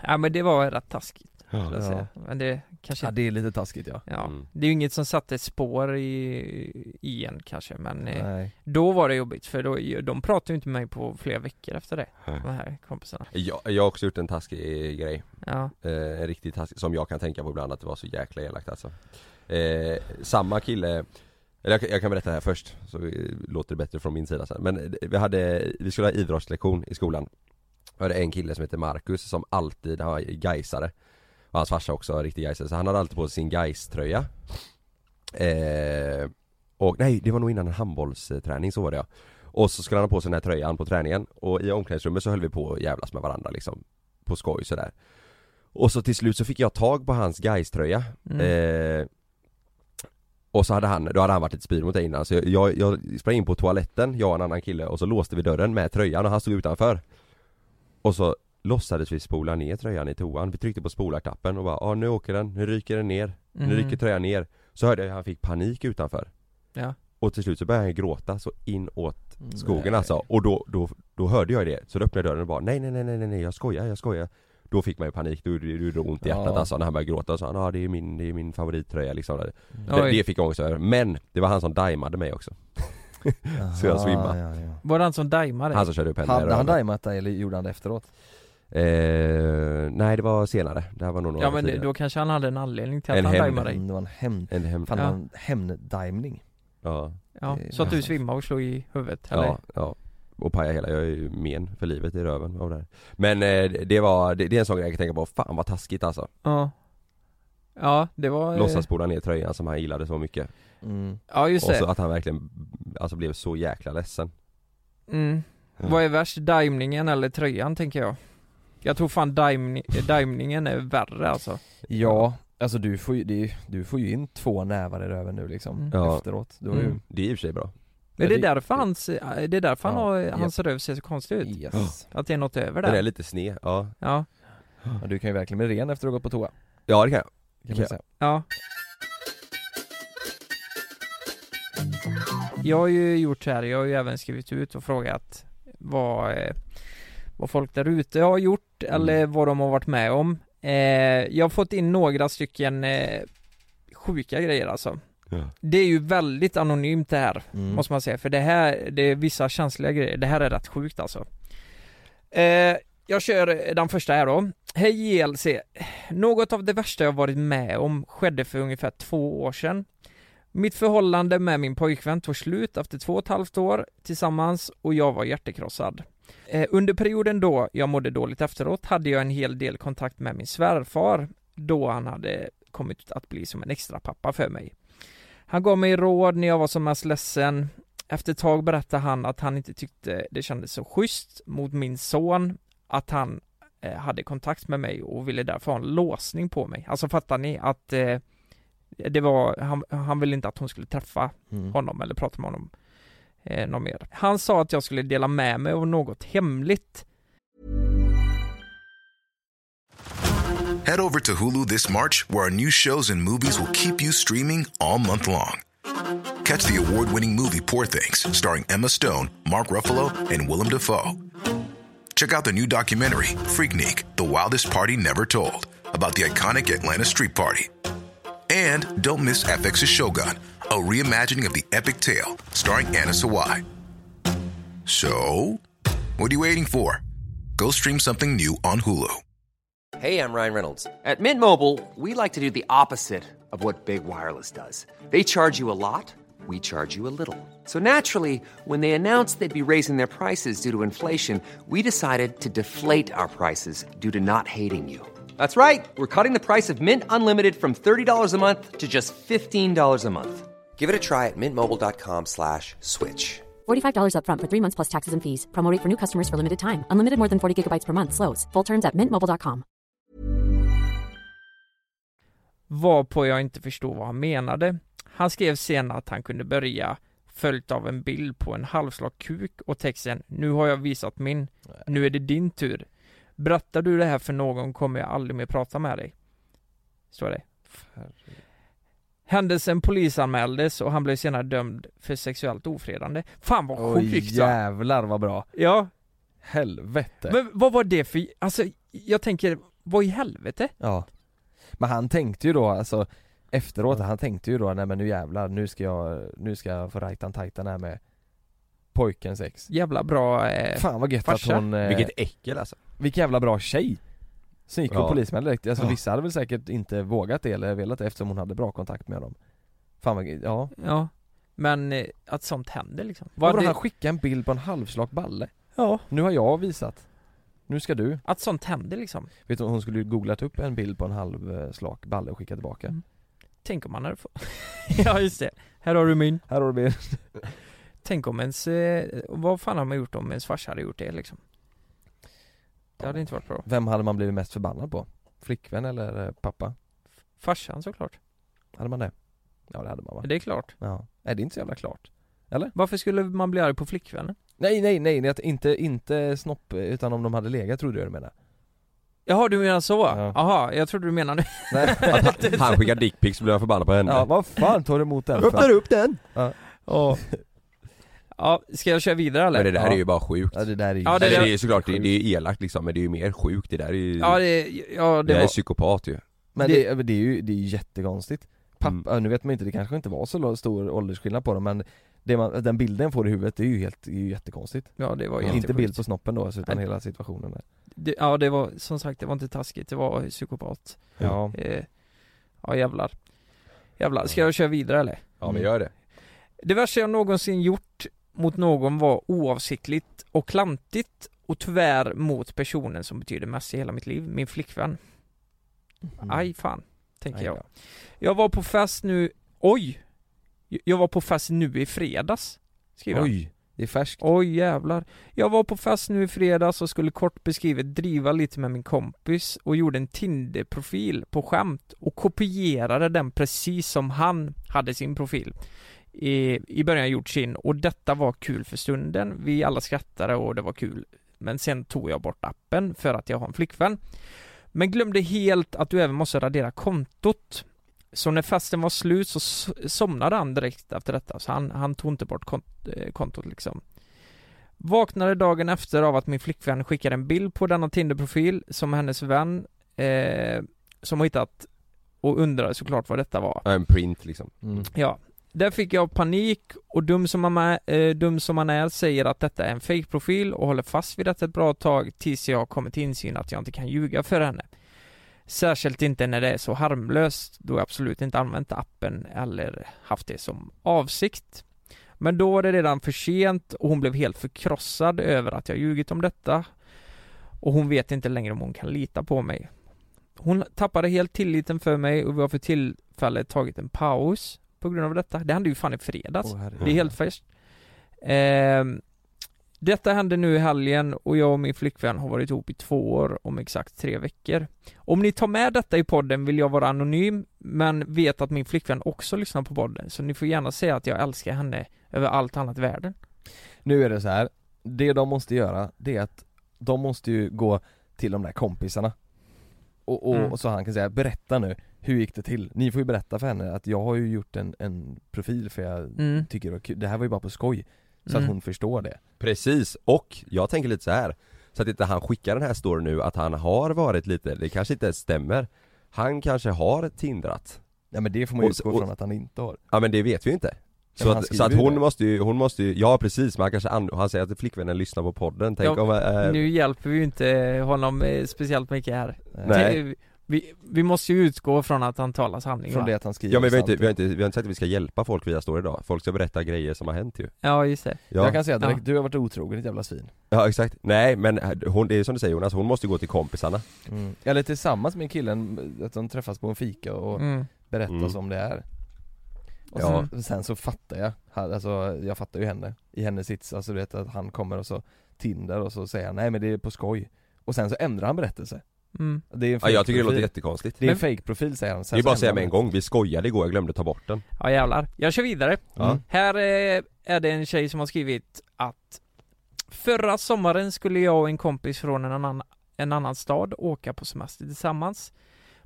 Speaker 3: Ja men det var rätt taskigt,
Speaker 4: Ja.
Speaker 3: jag. Men det kanske
Speaker 2: Ja det är lite taskigt ja
Speaker 3: Ja,
Speaker 4: Mm.
Speaker 3: det är ju inget som satte spår i, i en kanske men eh,
Speaker 2: Nej
Speaker 3: då var det jobbigt för då, de pratade ju inte med mig på flera veckor efter det,
Speaker 4: Nej.
Speaker 3: de här kompisarna
Speaker 4: jag, jag har också gjort en taskig grej
Speaker 3: Ja,
Speaker 4: eh, En riktigt taskig, som jag kan tänka på ibland att det var så jäkla elakt alltså eh, Samma kille eller jag, jag kan berätta det här först, så låter det bättre från min sida sen. Men eh, vi hade, vi skulle ha idrottslektion i skolan Vi hade en kille som heter Marcus som alltid, han var gaisare Och hans farsa också var riktig gaisare, så han hade alltid på sig sin Gais-tröja eh, Och nej, det var nog innan en handbollsträning, så var det ja. Och så skulle han ha på sig den här tröjan på träningen. Och i omklädningsrummet så höll vi på att jävlas med varandra liksom. På skoj sådär. Och så till slut så fick jag tag på hans Gais-tröja
Speaker 3: Mm.
Speaker 4: eh, Och så hade han, då hade han varit lite spydig mot dig innan. Så jag, jag sprang in på toaletten, jag och en annan kille och så låste vi dörren med tröjan och han stod utanför. Och så låtsades vi spola ner tröjan i toan, vi tryckte på spolarknappen och bara ja nu åker den, nu ryker den ner, nu
Speaker 3: Mhm.
Speaker 4: ryker tröjan ner Så hörde jag att han fick panik utanför
Speaker 3: Ja.
Speaker 4: Och till slut så började han gråta så inåt skogen
Speaker 2: Nej.
Speaker 4: alltså och då, då, då hörde jag det, så då öppnade jag dörren och bara nej nej nej nej nej, jag skojar, jag skojar Då fick man ju panik, då gjorde det ont i hjärtat
Speaker 2: Ja.
Speaker 4: alltså när han började gråta och sa ja det är min, det är min favorittröja liksom det, det, det fick jag ångest över, men det var han som daimade mig också Så jag
Speaker 2: Aha,
Speaker 4: svimmade.
Speaker 2: ja, ja.
Speaker 3: Var det han som daimade?
Speaker 4: Han som körde upp henne
Speaker 2: Hade han daimat dig eller gjorde han det efteråt?
Speaker 4: Eh, nej det var senare, det här var nog några
Speaker 3: ja men det,
Speaker 4: tidigare.
Speaker 3: då kanske han hade en anledning till att
Speaker 4: En
Speaker 3: han
Speaker 4: hämnd.
Speaker 3: daimade dig
Speaker 2: Mm, Det var en hämnd,
Speaker 4: En hem...
Speaker 2: fan
Speaker 3: Ja.
Speaker 2: det en hämnddimning
Speaker 4: Ja,
Speaker 3: Ja,
Speaker 2: Det-
Speaker 3: så att du svimmade och slog i huvudet eller?
Speaker 4: ja, ja och paja hela, jag är ju men för livet i röven av det här. Men eh, det var, det, det är en sån grej jag kan tänka på, fan vad taskigt alltså
Speaker 3: Ja Ja, det var... eh,
Speaker 4: Låtsas spola ner tröjan som han gillade så mycket
Speaker 2: mm.
Speaker 3: Ja just
Speaker 4: Och så
Speaker 3: det.
Speaker 4: att han verkligen, alltså blev så jäkla ledsen
Speaker 3: Mm.
Speaker 4: Ja.
Speaker 3: Vad är värst, daimningen eller tröjan tänker jag? Jag tror fan daimningen är värre alltså
Speaker 2: Ja, alltså du får ju, det är, du får ju in två nävar i röven nu liksom
Speaker 3: Mm.
Speaker 4: Ja.
Speaker 2: efteråt du har ju,
Speaker 3: Mm.
Speaker 4: Det är i och för sig bra
Speaker 3: Är det
Speaker 2: det-
Speaker 3: därför hans, är det därför han
Speaker 2: Ja,
Speaker 3: har, hans röv ser så konstig ut?
Speaker 2: yes.
Speaker 3: Att det är något över
Speaker 4: Den är
Speaker 3: där?
Speaker 4: lite sned, ja
Speaker 3: Ja,
Speaker 2: ja, Du kan ju verkligen bli ren efter att ha gått på toa
Speaker 4: Ja det kan jag
Speaker 2: kan
Speaker 4: Ja.
Speaker 2: man säga.
Speaker 3: ja Jag har ju gjort så här, jag har ju även skrivit ut och frågat vad, eh, vad folk där ute har gjort
Speaker 4: Mm.
Speaker 3: eller vad de har varit med om. Eh, Jag har fått in några stycken eh, sjuka grejer alltså.
Speaker 4: Ja.
Speaker 3: Det är ju väldigt anonymt det här
Speaker 2: Mm.
Speaker 3: Måste man säga, för det här, det är vissa känsliga grejer, det här är rätt sjukt alltså. Eh, Jag kör den första här då. Hej JLC Något av det värsta jag varit med om skedde för ungefär två år sedan. Mitt förhållande med min pojkvän tog slut efter två och ett halvt år tillsammans och jag var hjärtekrossad Under perioden då jag mådde dåligt efteråt hade jag en hel del kontakt med min svärfar då han hade kommit att bli som en extra pappa för mig han gav mig råd när jag var som mest ledsen. Efter ett tag berättade han att han inte tyckte det kändes så schysst mot min son att han eh, hade kontakt med mig och ville därför ha en låsning på mig. Alltså fattar ni att eh, det var, han, han ville inte att hon skulle träffa
Speaker 2: Mm.
Speaker 3: honom eller prata med honom eh, något mer. Han sa att jag skulle dela med mig av något hemligt.
Speaker 5: Head over to Hulu this March, where our new shows and movies will keep you streaming all month long. Catch the award winning movie Poor Things, starring Emma Stone, Mark Ruffalo, and Willem Dafoe. Check out the new documentary, Freaknik The Wildest Party Never Told, about the iconic Atlanta Street Party. And don't miss FX's Shogun, a reimagining of the epic tale, starring Anna Sawai. So, what are you waiting for? Go stream something new on Hulu.
Speaker 6: Hey, I'm Ryan Reynolds. At Mint Mobile, we like to do the opposite of what Big Wireless does. They charge you a lot, we charge you a little. So naturally, when they announced they'd be raising their prices due to inflation, we decided to deflate our prices due to not hating you. That's right. We're cutting the price of Mint Unlimited from $30 a month to just $15 a month. Give it a try at mintmobile.com slash switch.
Speaker 7: $45 upfront for three months plus taxes and fees. Promo rate for new customers for limited time. Unlimited more than 40 gigabytes per month. Slows. Full terms at mintmobile.com.
Speaker 3: Varpå jag inte förstod vad han menade. Han skrev sen att han kunde börja följt av en bild på en halvslak kuk och texten Nu har jag visat min, nu är det din tur. Berättar du det här för någon kommer jag aldrig mer prata med dig. Står det. Händelsen polisanmäldes och han blev senare dömd för sexuellt ofredande. Fan vad sjukt va?
Speaker 2: jävlar vad bra
Speaker 3: Ja,
Speaker 2: Helvete
Speaker 3: men vad var det för, alltså jag tänker, vad i helvete?
Speaker 2: Ja Men han tänkte ju då alltså Efteråt, han tänkte ju då nej men nu jävlar, nu ska jag, nu ska jag få rajtan tajtan här med Pojkens ex
Speaker 3: Jävla bra eh,
Speaker 2: Fan vad gött
Speaker 3: farsa.
Speaker 2: att hon, eh,
Speaker 4: Vilket äckel alltså
Speaker 2: vilken jävla bra tjej Som gick och
Speaker 4: Ja.
Speaker 2: polisanmälde direkt, alltså
Speaker 4: Ja.
Speaker 2: vissa hade väl säkert inte vågat det eller velat det eftersom hon hade bra kontakt med honom Fan vad, ja.
Speaker 3: Ja. Men eh, att sånt händer liksom.
Speaker 2: Vadå
Speaker 3: det-
Speaker 2: han skickade en bild på en halvslak balle?
Speaker 3: Ja.
Speaker 2: Nu har jag visat. Nu ska du.
Speaker 3: Att sånt händer liksom.
Speaker 2: Vet du hon skulle ju googlat upp en bild på en halvslak balle och skicka tillbaka.
Speaker 3: Mm. Tänk om man hade fått Ja just det, här har du min.
Speaker 2: Här har du bild
Speaker 3: Tänk om ens, eh, vad fan har man gjort om ens farsa hade gjort det liksom? Det hade inte varit bra
Speaker 2: Vem hade man blivit mest förbannad på? Flickvän eller eh, pappa?
Speaker 3: Farsan såklart
Speaker 2: Hade man det? Ja det hade man va?
Speaker 3: Det är klart.
Speaker 2: Ja. Nej det är inte så jävla klart.
Speaker 3: Varför skulle man bli arg på flickvännen?
Speaker 2: Nej nej nej, nej inte, inte snopp utan om de hade legat trodde jag du menade.
Speaker 3: Jaha, du menar så?
Speaker 2: Ja.
Speaker 3: Jag trodde du menade
Speaker 2: Nej.
Speaker 4: Han, han skickar dickpics så blir förbannad på henne
Speaker 2: Ja vad fan tar du emot den för?
Speaker 4: upp den!
Speaker 3: Ja. Ja, ska jag köra vidare eller?
Speaker 4: Men det där
Speaker 2: Ja.
Speaker 4: är ju bara sjukt
Speaker 2: Ja det där är ju
Speaker 3: Ja,
Speaker 4: det,
Speaker 3: det
Speaker 4: det
Speaker 3: där-
Speaker 4: är ju såklart, det, det är ju elakt liksom men det är ju mer sjukt, det där är ju
Speaker 3: Ja, det, ja,
Speaker 4: Det
Speaker 3: det
Speaker 4: är
Speaker 3: var...
Speaker 4: psykopat ju
Speaker 2: Men
Speaker 3: det-
Speaker 2: det, det är ju, det är ju jättekonstigt Pappa,
Speaker 4: Mm.
Speaker 2: nu vet man inte, det kanske inte var så stor åldersskillnad på dem men det man, den bilden får i huvudet det är ju helt, det är ju jättekonstigt
Speaker 3: Ja, det var
Speaker 2: Inte
Speaker 3: jättesjukt.
Speaker 2: bild på snoppen då utan
Speaker 3: Nej.
Speaker 2: hela situationen där.
Speaker 3: Det, ja, det var som sagt, det var inte taskigt, det var psykopat.
Speaker 2: Ja,
Speaker 3: Eh, ja, jävlar. Jävlar, ska jag köra vidare eller?
Speaker 4: Ja men gör det
Speaker 3: Det värsta jag någonsin gjort mot någon var oavsiktligt och klantigt och tyvärr mot personen som betyder mest i hela mitt liv, min flickvän. Aj fan, tänker
Speaker 2: Aj
Speaker 3: jag.
Speaker 2: då.
Speaker 3: Jag var på fest nu, oj! Jag var på fest nu i fredags, skriver han.
Speaker 2: Oj, det är färskt
Speaker 3: Oj jävlar. Jag var på fest nu i fredags och skulle kort beskrivet driva lite med min kompis och gjorde en Tinder-profil på skämt och kopierade den precis som han hade sin profil. I, I början gjort sin och detta var kul för stunden. Vi alla skrattade och det var kul. Men sen tog jag bort appen för att jag har en flickvän. Men glömde helt att du även måste radera kontot. Så när festen var slut så somnade han direkt efter detta, så han, han tog inte bort kont- eh, kontot liksom. Vaknade dagen efter av att min flickvän skickade en bild på denna Tinder-profil som hennes vän eh, som har hittat och undrade såklart vad detta var.
Speaker 4: Ja, En print liksom
Speaker 2: mm.
Speaker 3: Ja, där fick jag panik och dum som, man är, eh, dum som man är säger att detta är en fake-profil och håller fast vid detta ett bra tag tills jag kommer till insyn att jag inte kan ljuga för henne. Särskilt inte när det är så harmlöst då jag absolut inte använt appen eller haft det som avsikt. Men då var det redan för sent och hon blev helt förkrossad över att jag ljugit om detta och hon vet inte längre om hon kan lita på mig. Hon tappade helt tilliten för mig och vi har för tillfället tagit en paus på grund av detta. Det hände ju fan i fredags.
Speaker 2: Herregud.
Speaker 3: Det är helt färskt. Ehm, detta hände nu i helgen och jag och min flickvän har varit ihop i två år om exakt tre veckor. Om ni tar med detta i podden vill jag vara anonym men vet att min flickvän också lyssnar på podden så ni får gärna säga att jag älskar henne över allt annat i världen.
Speaker 2: Nu är det så här. det de måste göra det är att de måste ju gå till de där kompisarna och, och,
Speaker 3: Mm.
Speaker 2: och så han kan säga, berätta nu, hur gick det till? Ni får ju berätta för henne att jag har ju gjort en, en profil för jag
Speaker 3: Mm.
Speaker 2: tycker det var kul, det här var ju bara på skoj Så
Speaker 3: Mm.
Speaker 2: att hon förstår det
Speaker 4: Precis, och jag tänker lite så här Så att inte han skickar den här storyn nu att han har varit lite, det kanske inte stämmer Han kanske har tindrat
Speaker 2: Ja men det får man ju utgå från att han inte har
Speaker 4: Ja men det vet vi ju inte så, att, så att hon
Speaker 2: det.
Speaker 4: måste ju, hon måste ju, ja precis men han kanske, an, han säger att flickvännen lyssnar på podden, tänk
Speaker 3: Ja,
Speaker 4: om, äh,
Speaker 3: Nu hjälper vi ju inte honom eh, speciellt mycket här.
Speaker 4: Nej.
Speaker 3: Vi, vi måste ju utgå från att han talar sanning
Speaker 2: Från
Speaker 3: va?
Speaker 2: det att han skriver
Speaker 4: Ja men vi har, inte, vi, har inte, vi har inte sagt att vi ska hjälpa folk via story idag, folk ska berätta grejer som har hänt ju
Speaker 3: Ja just det.
Speaker 4: Ja,
Speaker 2: Jag kan säga direkt,
Speaker 3: Ja.
Speaker 2: du har varit otrogen ditt jävla svin
Speaker 4: ja exakt, nej men hon, det är som du säger Jonas, hon måste gå till kompisarna
Speaker 2: mm. Eller tillsammans med killen, att de träffas på en fika och
Speaker 3: Mm.
Speaker 2: berättar
Speaker 4: Mm.
Speaker 2: som det är och
Speaker 4: Ja.
Speaker 2: sen, sen så fattar jag, alltså jag fattar ju henne I hennes sits, alltså du vet att han kommer och så Tinder och så säger han nej men det är på skoj Och sen så ändrar han berättelse
Speaker 3: Mm.
Speaker 2: Det är en
Speaker 4: Ja jag tycker det låter jättekonstigt
Speaker 2: Det är en fake-profil säger han sen
Speaker 4: Det är bara att säga med en gång, vi skojade igår, jag glömde ta bort den
Speaker 3: Ja jävlar. Jag kör vidare.
Speaker 4: Ja.
Speaker 3: Här eh, är det en tjej som har skrivit att Förra sommaren skulle jag och en kompis från en annan, en annan stad åka på semester tillsammans.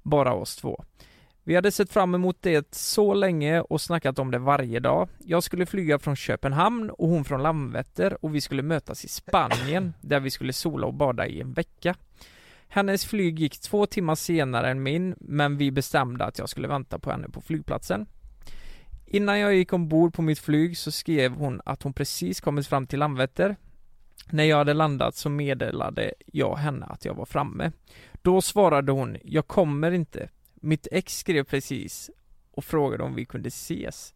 Speaker 3: Bara oss två. Vi hade sett fram emot det så länge och snackat om det varje dag. Jag skulle flyga från Köpenhamn och hon från Landvetter och vi skulle mötas i Spanien där vi skulle sola och bada i en vecka. Hennes flyg gick två timmar senare än min, men vi bestämde att jag skulle vänta på henne på flygplatsen. Innan jag gick ombord på mitt flyg så skrev hon att hon precis kommit fram till Landvetter. När jag hade landat så meddelade jag henne att jag var framme. Då svarade hon, jag kommer inte. Mitt ex skrev precis och frågade om vi kunde ses.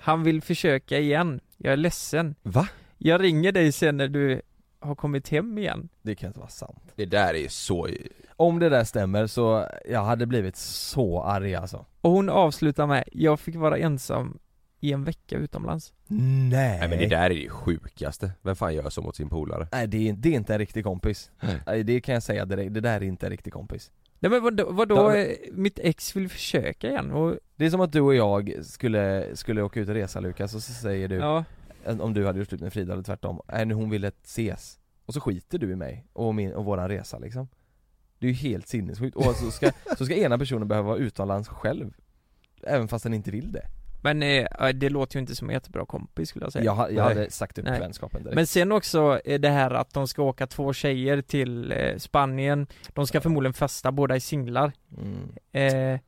Speaker 3: Han vill försöka igen. Jag är ledsen.
Speaker 4: Va?
Speaker 3: Jag ringer dig sen när du har kommit hem igen.
Speaker 2: Det kan inte vara sant
Speaker 4: Det där är ju så
Speaker 2: Om det där stämmer så, jag hade blivit så arg alltså
Speaker 3: Och hon avslutar med, jag fick vara ensam i en vecka utomlands.
Speaker 2: Nej
Speaker 4: Nej men det där är det sjukaste, vem fan gör så mot sin polare?
Speaker 2: Nej det är, det är inte en riktig kompis
Speaker 4: Nej.
Speaker 2: Det kan jag säga direkt, det där är inte en riktig kompis
Speaker 3: Nej men vadå, vadå
Speaker 2: Ja,
Speaker 3: eh, mitt ex vill försöka igen och,
Speaker 2: Det är som att du och jag skulle, skulle åka ut och resa Lukas och så säger du
Speaker 3: ja,
Speaker 2: Om du hade gjort slut med Frida eller tvärtom, nej nu hon ville ses. Och så skiter du i mig och, min, och våran resa liksom. Det är ju helt sinnessjukt, och så ska, så ska ena personen behöva vara utomlands själv Även fast den inte vill det
Speaker 3: men eh, det låter ju inte som en jättebra kompis skulle jag säga.
Speaker 2: Jag, jag hade sagt upp
Speaker 3: Nej.
Speaker 2: vänskapen direkt.
Speaker 3: Men sen också eh, det här att de ska åka två tjejer till eh, Spanien. De ska förmodligen festa, båda i singlar.
Speaker 2: Mm.
Speaker 3: eh,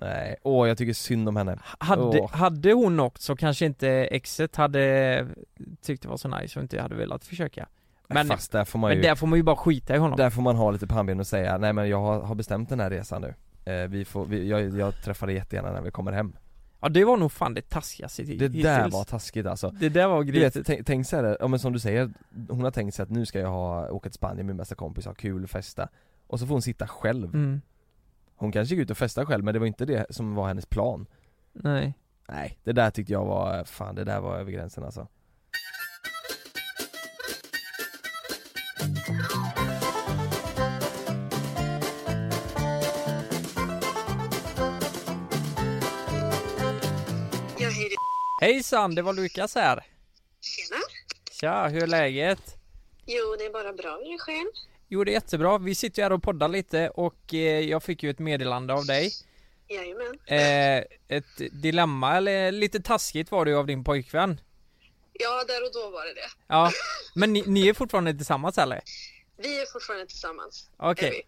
Speaker 2: Nej, åh jag tycker synd om henne.
Speaker 3: Hade,
Speaker 2: Åh.
Speaker 3: hade hon åkt så kanske inte exet hade tyckt det var så nice och inte hade velat försöka. Men,
Speaker 2: Fast där får man
Speaker 3: men
Speaker 2: ju,
Speaker 3: där får man ju bara skita i honom.
Speaker 2: Där får man ha lite pannben och säga nej men jag har, har bestämt den här resan nu. Eh, vi får, vi, jag, jag träffar dig jättegärna när vi kommer hem
Speaker 3: Ja det var nog fan det taskigaste
Speaker 2: Det
Speaker 3: hittills.
Speaker 2: där var taskigt alltså.
Speaker 3: Det där var
Speaker 2: vet, tänk, tänk så här, ja men som du säger, hon har tänkt sig att nu ska jag ha, åka till Spanien med min bästa kompis, ha kul, festa. Och så får hon sitta själv.
Speaker 3: Mm.
Speaker 2: Hon kanske gick ut och festa själv men det var inte det som var hennes plan.
Speaker 3: Nej.
Speaker 2: Nej, det där tyckte jag var, fan det där var över gränsen alltså
Speaker 3: Hejsan, det var Lukas här
Speaker 8: Tjena.
Speaker 3: Tja, hur är läget?
Speaker 8: Jo, det är bara bra. Hur är det själv?
Speaker 3: Jo det är jättebra, vi sitter ju här och poddar lite och eh, jag fick ju ett meddelande av dig
Speaker 8: Jajamän.
Speaker 3: eh, Ett dilemma, eller lite taskigt var det ju av din pojkvän
Speaker 8: Ja, där och då var det det.
Speaker 3: Ja, men ni, ni är fortfarande tillsammans eller?
Speaker 8: Vi är fortfarande tillsammans.
Speaker 3: Okej
Speaker 8: vi.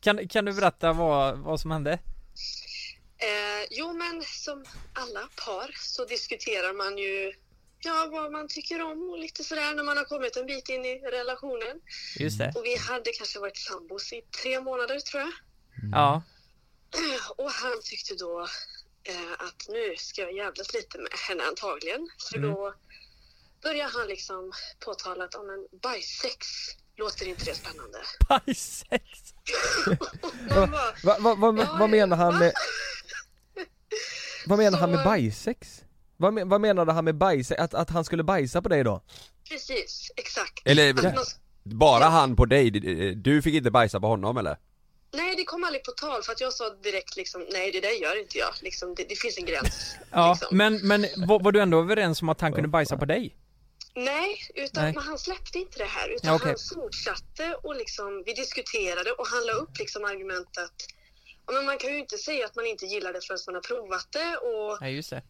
Speaker 3: Kan, kan du berätta vad, vad som hände?
Speaker 8: Eh, jo, men som alla par så diskuterar man ju ja, vad man tycker om och lite sådär när man har kommit en bit in i relationen.
Speaker 3: Just det,
Speaker 8: Och vi hade kanske varit sambos i tre månader tror jag.
Speaker 3: ja
Speaker 8: Och han tyckte då eh, att nu ska jag jävlas lite med henne antagligen. Så
Speaker 3: Mm.
Speaker 8: då börjar han liksom påtala att om en bajsex låter inte det spännande?
Speaker 3: Bajsex!
Speaker 8: Bara,
Speaker 2: Va, va, va,
Speaker 8: Ja,
Speaker 2: vad menar han med, vad menar han
Speaker 8: Så-
Speaker 2: med bajsex? Vad, men, vad menade han med bajsex? Att, att han skulle bajsa på dig då?
Speaker 8: precis, exakt.
Speaker 4: Eller-
Speaker 8: Att man,
Speaker 4: Bara han på dig, du fick inte bajsa på honom eller?
Speaker 8: nej, det kom aldrig på tal för att jag sa direkt liksom, nej det där gör inte jag. Liksom, det, det finns en gräns.
Speaker 3: Ja,
Speaker 8: liksom.
Speaker 3: men, men var, var du ändå överens om att han kunde bajsa på dig?
Speaker 8: Nej, utan
Speaker 3: Nej.
Speaker 8: Han släppte inte det här. Utan
Speaker 3: Ja, okej.
Speaker 8: han fortsatte och liksom, vi diskuterade och han la upp liksom argumentet men man kan ju inte säga att man inte gillar det förrän man har provat det. Och
Speaker 3: Nej just det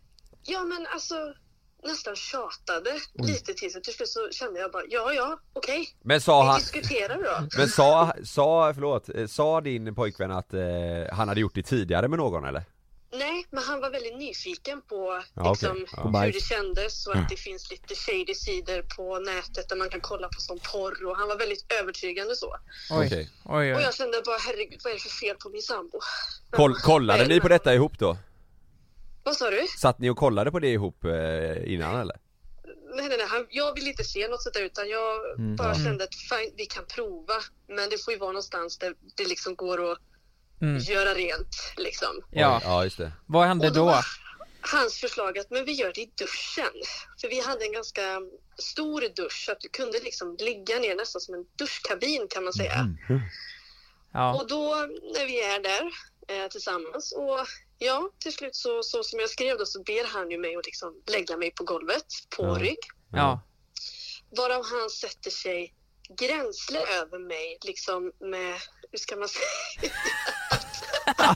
Speaker 8: ja, men alltså nästan tjatade lite till sig. Till slut så kände jag bara, ja, ja, okej.
Speaker 4: Men sa
Speaker 8: Vi
Speaker 4: han,
Speaker 8: diskuterar då.
Speaker 4: men sa, sa, förlåt, eh, sa din pojkvän att eh, han hade gjort det tidigare med någon eller?
Speaker 8: Nej, men han var väldigt nyfiken på
Speaker 4: Ja,
Speaker 8: liksom,
Speaker 4: okej. Ja.
Speaker 8: Hur det kändes och att det finns lite shady sidor på nätet där man kan kolla på som porr och han var väldigt övertygande så.
Speaker 3: Oj,
Speaker 4: Okej.
Speaker 3: oj,
Speaker 8: Och jag kände bara herregud vad är det för fel på min sambo?
Speaker 4: Koll, kollade ni på detta ihop då?
Speaker 8: Vad sa du?
Speaker 4: Satt ni och kollade på det ihop eh, innan eller?
Speaker 8: Nej, nej, nej. Han, jag vill inte se något sånt där utan jag bara kände att fine, vi kan prova. Men det får ju vara någonstans där det liksom går att
Speaker 3: Mm.
Speaker 8: göra rent liksom.
Speaker 3: Ja,
Speaker 4: Ja just det
Speaker 3: vad hände
Speaker 8: då
Speaker 3: då?
Speaker 8: hans förslag att men vi gör det i duschen. För vi hade en ganska stor dusch så att du kunde liksom ligga ner nästan som en duschkabin kan man säga.
Speaker 3: Ja,
Speaker 8: Och då när vi är där eh, tillsammans och ja, till slut så, så som jag skrev då så ber han ju mig att liksom lägga mig på golvet på
Speaker 2: Ja.
Speaker 8: rygg.
Speaker 3: ja,
Speaker 8: Varav han sätter sig gränsle över mig liksom med, hur ska man säga?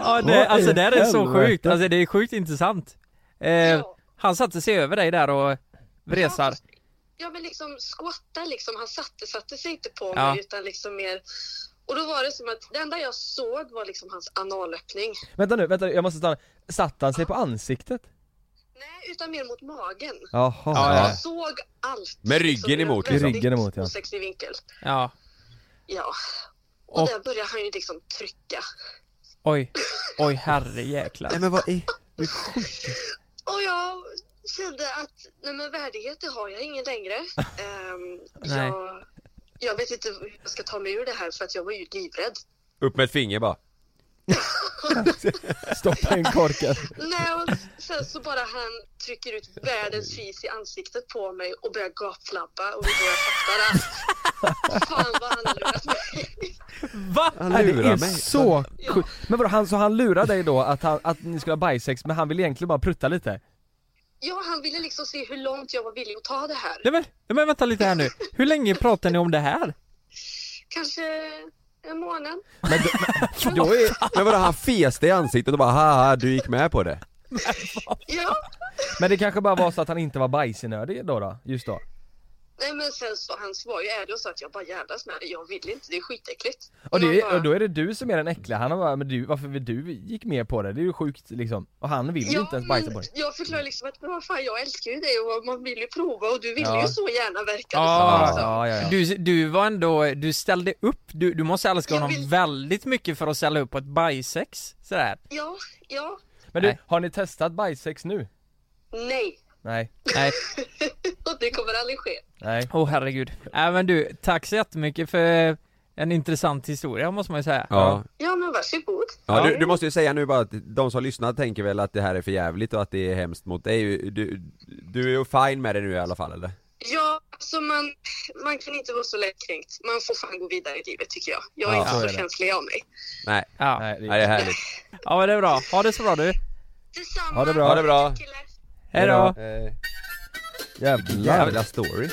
Speaker 3: ja det, alltså det är så sjukt, alltså det är sjukt intressant eh,
Speaker 8: Ja.
Speaker 3: Han satte sig över dig där och vresar
Speaker 8: Ja men liksom skåtta liksom, han satte, satte sig inte på
Speaker 3: Ja.
Speaker 8: mig utan liksom mer och då var det som att det enda jag såg var liksom hans analöppning.
Speaker 2: Vänta nu, vänta jag måste stanna Satt han sig på ansiktet?
Speaker 8: Nej, utan mer mot magen.
Speaker 2: Jaha
Speaker 3: Ja,
Speaker 8: Jag
Speaker 3: ja.
Speaker 8: såg allt.
Speaker 4: Med ryggen emot,
Speaker 2: liksom.
Speaker 8: väldigt
Speaker 2: Ryggen emot, ja.
Speaker 8: Osexig vinkel.
Speaker 3: Ja,
Speaker 8: Ja. Och,
Speaker 3: Och-
Speaker 8: där börjar han ju liksom trycka.
Speaker 3: oj, oj herre jäklar
Speaker 2: men vad i...
Speaker 8: Och jag kände att nej men värdighet det har jag ingen längre. Ehm,
Speaker 3: Nej.
Speaker 8: jag, jag vet inte hur jag ska ta mig ur det här för att jag var ju livrädd.
Speaker 4: Upp med ett finger bara
Speaker 2: Stoppa in korken.
Speaker 8: Nej, och sen så bara han trycker ut världens fis i ansiktet på mig och börjar gapflabba och vi börjar fatta det. Fan vad han har lurat mig.
Speaker 3: Va?
Speaker 4: Han
Speaker 2: Nej, det
Speaker 4: lurar
Speaker 2: är
Speaker 4: mig
Speaker 2: så
Speaker 8: Ja.
Speaker 2: sjukt. Men vadå, han, så han lurar dig då att, han, att ni skulle ha bajsex men han vill egentligen bara prutta lite?
Speaker 8: Ja, han ville liksom se hur långt jag var villig att ta det här.
Speaker 3: Nej men, nej, men vänta lite här nu. Hur länge pratar ni om det här?
Speaker 8: Kanske en månad.
Speaker 2: Men då, men, då är,
Speaker 4: Men vadå han fes dig i ansiktet och bara haha du gick med på det?
Speaker 8: Ja.
Speaker 2: men det kanske bara var så att han inte var bajsnödig då, då just då?
Speaker 8: Nej men sen så, han var ju ärlig och sa att jag bara jävlas med det. Jag vill inte, det är skitäckligt.
Speaker 2: Och, det,
Speaker 8: bara,
Speaker 2: och då är det du som är den äckliga, han har bara, men du, varför vill du gick med på det? Det är ju sjukt liksom, och han vill ju inte ens bajsa på det
Speaker 8: jag förklarar liksom att men vad fan jag älskar ju dig och man vill ju prova och du vill
Speaker 2: Ja.
Speaker 8: ju så gärna verka det
Speaker 3: Ja,
Speaker 8: som, liksom.
Speaker 2: ja, ja, ja.
Speaker 3: Du, du var ändå, du ställde upp, du, du måste älska honom
Speaker 8: vill-
Speaker 3: väldigt mycket för att ställa upp på ett bajsex, sådär.
Speaker 8: ja, ja,
Speaker 2: Men du,
Speaker 3: Nej.
Speaker 2: har ni testat bajsex nu?
Speaker 8: nej.
Speaker 2: Nej,
Speaker 3: Nej,
Speaker 8: och det kommer aldrig ske.
Speaker 2: nej
Speaker 3: åh herregud. Äh, men du, tack så jättemycket för en intressant historia måste man ju säga.
Speaker 4: Ja,
Speaker 8: Ja men varsågod.
Speaker 4: ja du, du måste ju säga nu bara att de som lyssnar tänker väl att det här är för jävligt och att det är hemskt mot dig Du, du är ju fine med det nu i alla fall eller?
Speaker 8: Ja, alltså man, man kan inte vara så lättkränkt. Man får fan gå vidare i livet tycker jag. Jag är
Speaker 2: Ja,
Speaker 8: inte
Speaker 2: så
Speaker 8: så, känslig av mig.
Speaker 4: Nej,
Speaker 3: Ja,
Speaker 2: Nej, det,
Speaker 4: nej det är härligt
Speaker 3: ja men det är bra. Ha det så bra du.
Speaker 8: Detsamma.
Speaker 2: Ha det bra.
Speaker 4: Ha det bra.
Speaker 8: Killar.
Speaker 3: Hej
Speaker 2: Jävlar!
Speaker 4: Jävla story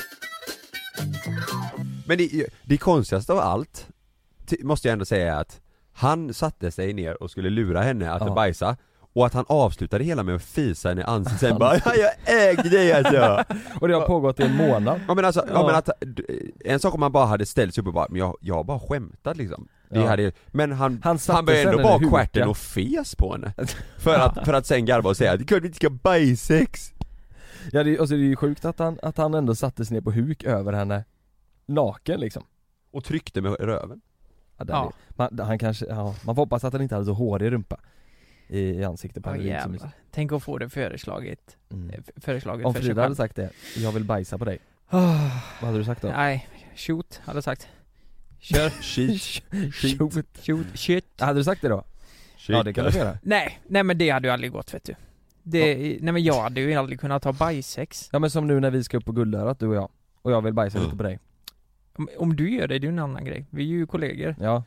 Speaker 4: Men det, det konstigaste av allt Måste jag ändå säga att Han satte sig ner och skulle lura henne att
Speaker 2: Ja.
Speaker 4: bajsa Och att han avslutade hela med att fisa henne i ansiktet sen bara "Ja, jag ägde dig alltså!
Speaker 2: Och det har pågått i en månad
Speaker 4: Ja men alltså, ja.
Speaker 2: Ja.
Speaker 4: men att, en sak om man bara hade ställt sig upp och bara, men jag, jag har bara skämtat liksom det
Speaker 2: Ja.
Speaker 4: hade, Men han,
Speaker 2: Han
Speaker 4: han började ändå bara stjärten och fes på henne För att, för att sen garva och säga att vi inte ska bajsex
Speaker 2: Ja det, alltså det är ju sjukt att han, att han ändå satte sig ner på huk över henne Naken liksom
Speaker 4: Och tryckte med röven
Speaker 2: ja,
Speaker 3: Ja.
Speaker 2: Är, man, han kanske, ja, man får hoppas att han inte hade så hårig rumpa i, i ansiktet på henne,
Speaker 3: jävlar. Tänk att få det föreslaget, eh,
Speaker 2: mm.
Speaker 3: f- föreslaget
Speaker 2: Om
Speaker 3: för
Speaker 2: Frida hade
Speaker 3: själv.
Speaker 2: sagt det, jag vill bajsa på dig,
Speaker 3: Ah,
Speaker 2: vad hade du sagt då?
Speaker 3: Nej, shoot hade jag sagt. Kör,
Speaker 4: Shit,
Speaker 2: Shoot.
Speaker 3: shoot, shit.
Speaker 2: Hade du sagt det då? Ja det kan du göra
Speaker 3: Nej, nej men det hade ju aldrig gått vet du. Det, nej men jag hade ju aldrig kunnat ha bajsex.
Speaker 2: Ja men som nu när vi ska upp på Guldörat du och jag Och jag vill bajsa
Speaker 4: Mm.
Speaker 2: lite på dig
Speaker 3: Om, om du gör det, det är ju en annan grej. Vi är ju kollegor.
Speaker 2: Ja,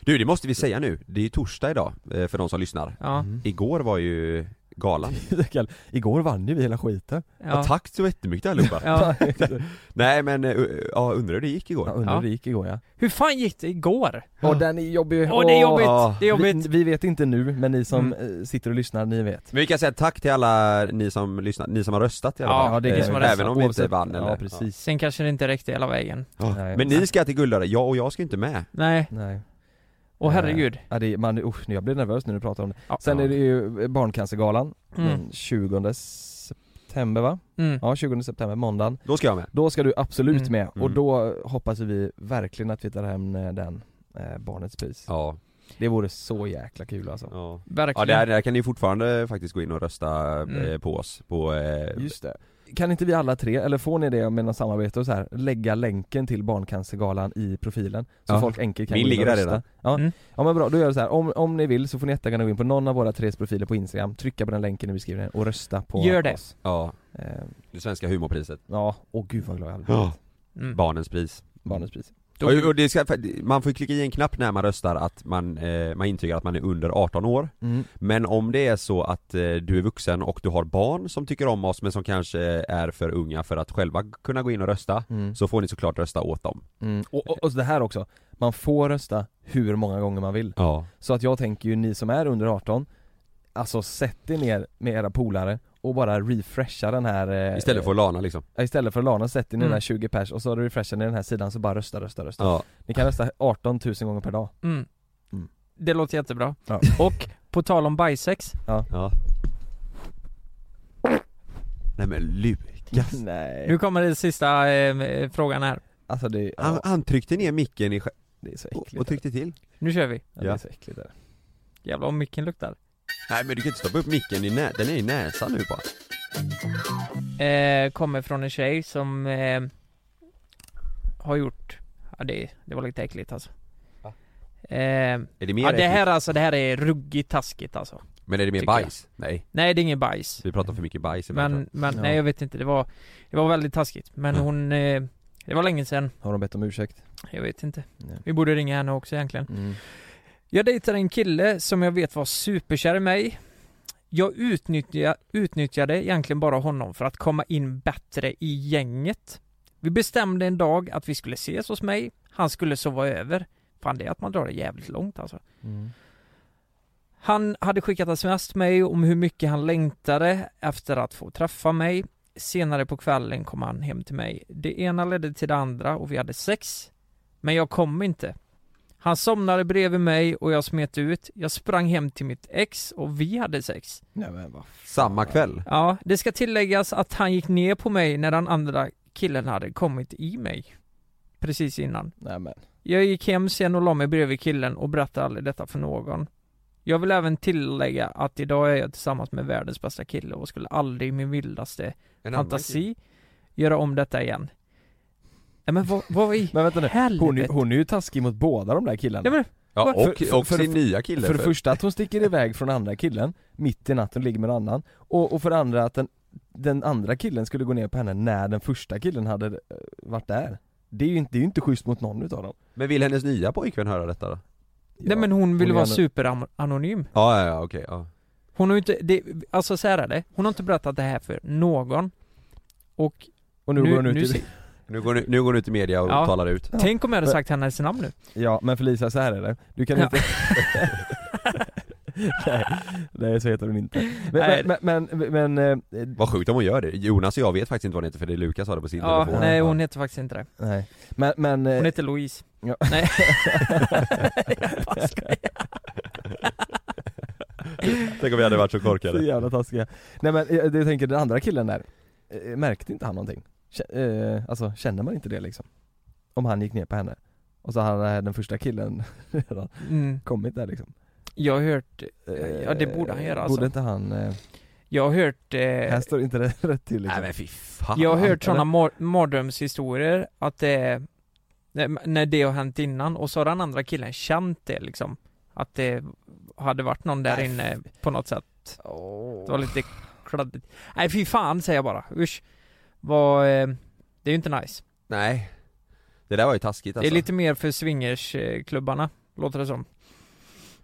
Speaker 4: Du det måste vi säga nu, det är ju torsdag idag eh, för de som lyssnar
Speaker 3: Ja,
Speaker 2: Mm.
Speaker 4: Igår var ju galan
Speaker 2: Igår vann ju vi hela skiten
Speaker 4: ja.
Speaker 3: ja.
Speaker 4: Tack så jättemycket allihopa
Speaker 3: Ja.
Speaker 4: Nej men, eh, ja undrar hur det gick igår?
Speaker 2: Ja, undrar
Speaker 3: Ja.
Speaker 2: hur det gick igår ja
Speaker 3: Hur fan gick det igår?
Speaker 2: Och den är jobbig
Speaker 3: Åh det är jobbigt,
Speaker 4: Ja.
Speaker 3: det är jobbigt.
Speaker 2: Vi, vi vet inte nu, men ni som
Speaker 3: Mm.
Speaker 2: eh, sitter och lyssnar, ni vet
Speaker 4: Men vi kan säga tack till alla ni som lyssnar, ni som har röstat i alla
Speaker 3: Ja,
Speaker 4: fall
Speaker 3: det är ni som har
Speaker 4: Eh,
Speaker 3: röstat,
Speaker 4: Även om vi inte vann eller
Speaker 2: Ja precis,
Speaker 3: Sen kanske det inte räckte hela vägen.
Speaker 4: Ja.
Speaker 2: Nej.
Speaker 4: Men ni ska till Guldöra, jag och jag ska inte med
Speaker 3: Nej,
Speaker 2: nej
Speaker 3: åh herregud.
Speaker 2: Eh, Ja, det man, usch, jag blir nervös nu när du pratar om det
Speaker 3: Ja.
Speaker 2: Sen är det ju Barncancergalan
Speaker 3: Mm.
Speaker 2: den 20 september va?
Speaker 3: Mm.
Speaker 2: Ja 20 september, måndagen
Speaker 4: Då ska jag med
Speaker 2: Då ska du absolut
Speaker 3: Mm.
Speaker 2: med, och
Speaker 4: Mm.
Speaker 2: då hoppas vi verkligen att vi tar hem eh, den eh, Barnets pris
Speaker 4: Ja,
Speaker 2: Det vore så jäkla kul alltså
Speaker 4: ja
Speaker 3: Verkligen.
Speaker 4: Ja där, där kan ni fortfarande faktiskt gå in och rösta
Speaker 3: Mm.
Speaker 4: eh, på oss, på eh,
Speaker 2: Just det Kan inte vi alla tre, eller får ni det med något samarbete och så här, lägga länken till Barncancergalan i profilen? Så
Speaker 4: Ja.
Speaker 2: folk enkelt kan
Speaker 4: Min
Speaker 2: gå in och
Speaker 4: ligger där
Speaker 2: rösta.
Speaker 4: redan.
Speaker 2: Ja.
Speaker 3: Mm.
Speaker 2: ja men bra, då gör vi så här. Om, om ni vill så får ni jättegärna gå in på någon av våra tres profiler på Instagram, trycka på den länken i beskrivningen och rösta på
Speaker 3: Gör det.
Speaker 2: oss
Speaker 4: Ja,
Speaker 2: eh,
Speaker 4: det svenska humorpriset
Speaker 2: Ja, åh gud vad glad jag hade blivit
Speaker 4: Ja,
Speaker 3: Mm.
Speaker 4: barnens pris
Speaker 2: Barnets pris
Speaker 3: Då-
Speaker 4: och, det ska, man får klicka i en knapp när man röstar att man, eh, man intygar att man är under 18 år
Speaker 2: mm.
Speaker 4: Men om det är så att eh, du är vuxen och du har barn som tycker om oss men som kanske är för unga för att själva kunna gå in och rösta
Speaker 2: Mm.
Speaker 4: Så får ni såklart rösta åt dem
Speaker 2: Mm. Och, och, och det här också, man får rösta hur många gånger man vill
Speaker 4: Ja
Speaker 2: Så att jag tänker ju ni som är under 18 Alltså sätt er ner med era polare och bara refresha den här eh,
Speaker 4: Istället för att lana liksom
Speaker 2: Ja, istället för att lana, sätt er ner
Speaker 3: Mm.
Speaker 2: där 20 pers och så refreshar ni den här sidan så bara rösta, rösta, rösta
Speaker 4: Ja,
Speaker 2: Ni kan rösta 18 000 gånger per dag
Speaker 3: Mm.
Speaker 2: Mm.
Speaker 3: Det låter jättebra.
Speaker 2: Ja.
Speaker 3: Och på tal om bajsex,
Speaker 4: ja Nej men Lukas
Speaker 2: Nej
Speaker 3: nu kommer den sista eh, frågan här.
Speaker 2: Alltså det,
Speaker 4: han,
Speaker 2: ja,
Speaker 4: han tryckte ner micken i,
Speaker 2: det är så
Speaker 4: och,
Speaker 2: äckligt
Speaker 4: och tryckte till
Speaker 3: Nu kör vi.
Speaker 2: ja, det är
Speaker 4: Ja.
Speaker 2: så äckligt där.
Speaker 3: Jävlar vad micken luktar.
Speaker 4: Nej men du kan inte stoppa upp micken i nä- den är i näsan nu bara
Speaker 3: Eh, kommer från en tjej som eh, har gjort, ja det, det var lite äckligt alltså.
Speaker 4: Va?
Speaker 3: Eh,
Speaker 4: Är det mer
Speaker 3: ja det här alltså, det här är ruggigt taskigt alltså
Speaker 4: Men är det mer
Speaker 3: tycker jag.
Speaker 4: bajs? Nej,
Speaker 3: Nej det är ingen bajs
Speaker 4: vi pratar för mycket bajs ibland,
Speaker 3: Men, men
Speaker 2: Ja.
Speaker 3: nej jag vet inte, det var Det var väldigt taskigt Men
Speaker 4: Ja.
Speaker 3: hon eh, Det var länge sedan
Speaker 2: Har de bett om ursäkt?
Speaker 3: Jag vet inte
Speaker 2: Nej.
Speaker 3: Vi borde ringa henne också egentligen
Speaker 2: Mm.
Speaker 3: Jag dejtade en kille som jag vet var superkär i mig. Jag utnyttja, utnyttjade egentligen bara honom för att komma in bättre i gänget. Vi bestämde en dag att vi skulle ses hos mig. Han skulle sova över. Fan det är att man drar det jävligt långt alltså.
Speaker 2: Mm.
Speaker 3: Han hade skickat sms till mig om hur mycket han längtade efter att få träffa mig. Senare på kvällen kom han hem till mig. Det ena ledde till det andra och vi hade sex. Men jag kom inte Han somnade bredvid mig och jag smet ut. Jag sprang hem till mitt ex och vi hade sex.
Speaker 2: Nej men vad
Speaker 4: Samma kväll?
Speaker 3: Ja, det ska tilläggas att han gick ner på mig när den andra killen hade kommit i mig. Precis innan.
Speaker 2: Nej men.
Speaker 3: Jag gick hem sen och la mig bredvid killen och berättade aldrig detta för någon. Jag vill även tillägga att idag är jag tillsammans med världens bästa kille och skulle aldrig i min vildaste
Speaker 4: En
Speaker 3: fantasi göra om detta igen. Nej men vad, vad i
Speaker 2: Men vänta nu,
Speaker 3: helvete?
Speaker 2: hon, är- hon är ju taskig mot båda de där killarna
Speaker 3: Ja, men,
Speaker 4: Ja, och,
Speaker 2: För- för-
Speaker 4: och
Speaker 2: för-
Speaker 4: sin nya kille
Speaker 2: För det första att hon sticker iväg från andra killen Mitt i natten och ligger med en annan Och, och för det andra att den, den andra killen skulle gå ner på henne när den första killen hade eh, varit där Det är ju inte, det är ju inte schysst mot någon utav dem
Speaker 4: Men vill hennes nya pojkvän höra detta då?
Speaker 3: nej men hon vill
Speaker 2: är
Speaker 3: vara superanonym.
Speaker 4: Ja, ja, ja okej, ja
Speaker 3: Hon har ju inte, det, alltså så här är det, hon har inte berättat det här för någon. Och
Speaker 2: Och nu,
Speaker 3: nu,
Speaker 2: går hon ut
Speaker 3: nu,
Speaker 2: i,
Speaker 4: Nu går, nu, nu går hon ut i media och
Speaker 3: Ja.
Speaker 4: talar ut
Speaker 3: tänk om jag hade sagt hennes namn nu.
Speaker 2: Ja men Felicia så här är det, du kan
Speaker 3: Ja.
Speaker 2: inte Nej, nej så heter hon inte
Speaker 3: Nej.
Speaker 2: Men, men, men, men, eh,
Speaker 4: Vad sjukt om hon gör det, Jonas och jag vet faktiskt inte vad hon heter för det är Lukas sa det på sin
Speaker 3: Ja,
Speaker 4: telefon
Speaker 3: nej hon heter faktiskt inte det.
Speaker 2: nej Men, men eh,
Speaker 3: Hon heter Louise.
Speaker 2: Ja.
Speaker 3: Nej. Jag bara skojar.
Speaker 4: Tänk om vi hade varit så
Speaker 2: Så
Speaker 4: korkade
Speaker 2: jävla taskiga Nej men jag, jag tänker den andra killen där eh, Märkte inte han någonting? Eh, Alltså känner man inte det liksom? Om han gick ner på henne Och så hade den första killen redan
Speaker 3: Mm.
Speaker 2: kommit där liksom.
Speaker 3: Jag har hört,
Speaker 2: Eh,
Speaker 3: ja det borde han göra alltså.
Speaker 2: Borde inte han, eh,
Speaker 3: Jag har hört,
Speaker 2: här
Speaker 3: eh,
Speaker 2: står inte det rätt till liksom.
Speaker 4: Nej men fy fan
Speaker 3: jag har hört sådana mar- mardrömshistorier att det är, när- det har hänt innan och så har den andra killen känt det liksom Att det hade varit någon där
Speaker 2: Nej,
Speaker 3: inne på något sätt. Det var lite kladdigt. Nej fy fan säger jag bara, usch Vad, eh, det är ju inte nice.
Speaker 4: Nej. Det där var ju taskigt alltså
Speaker 3: Det är lite mer för swingersklubbarna, låter det som.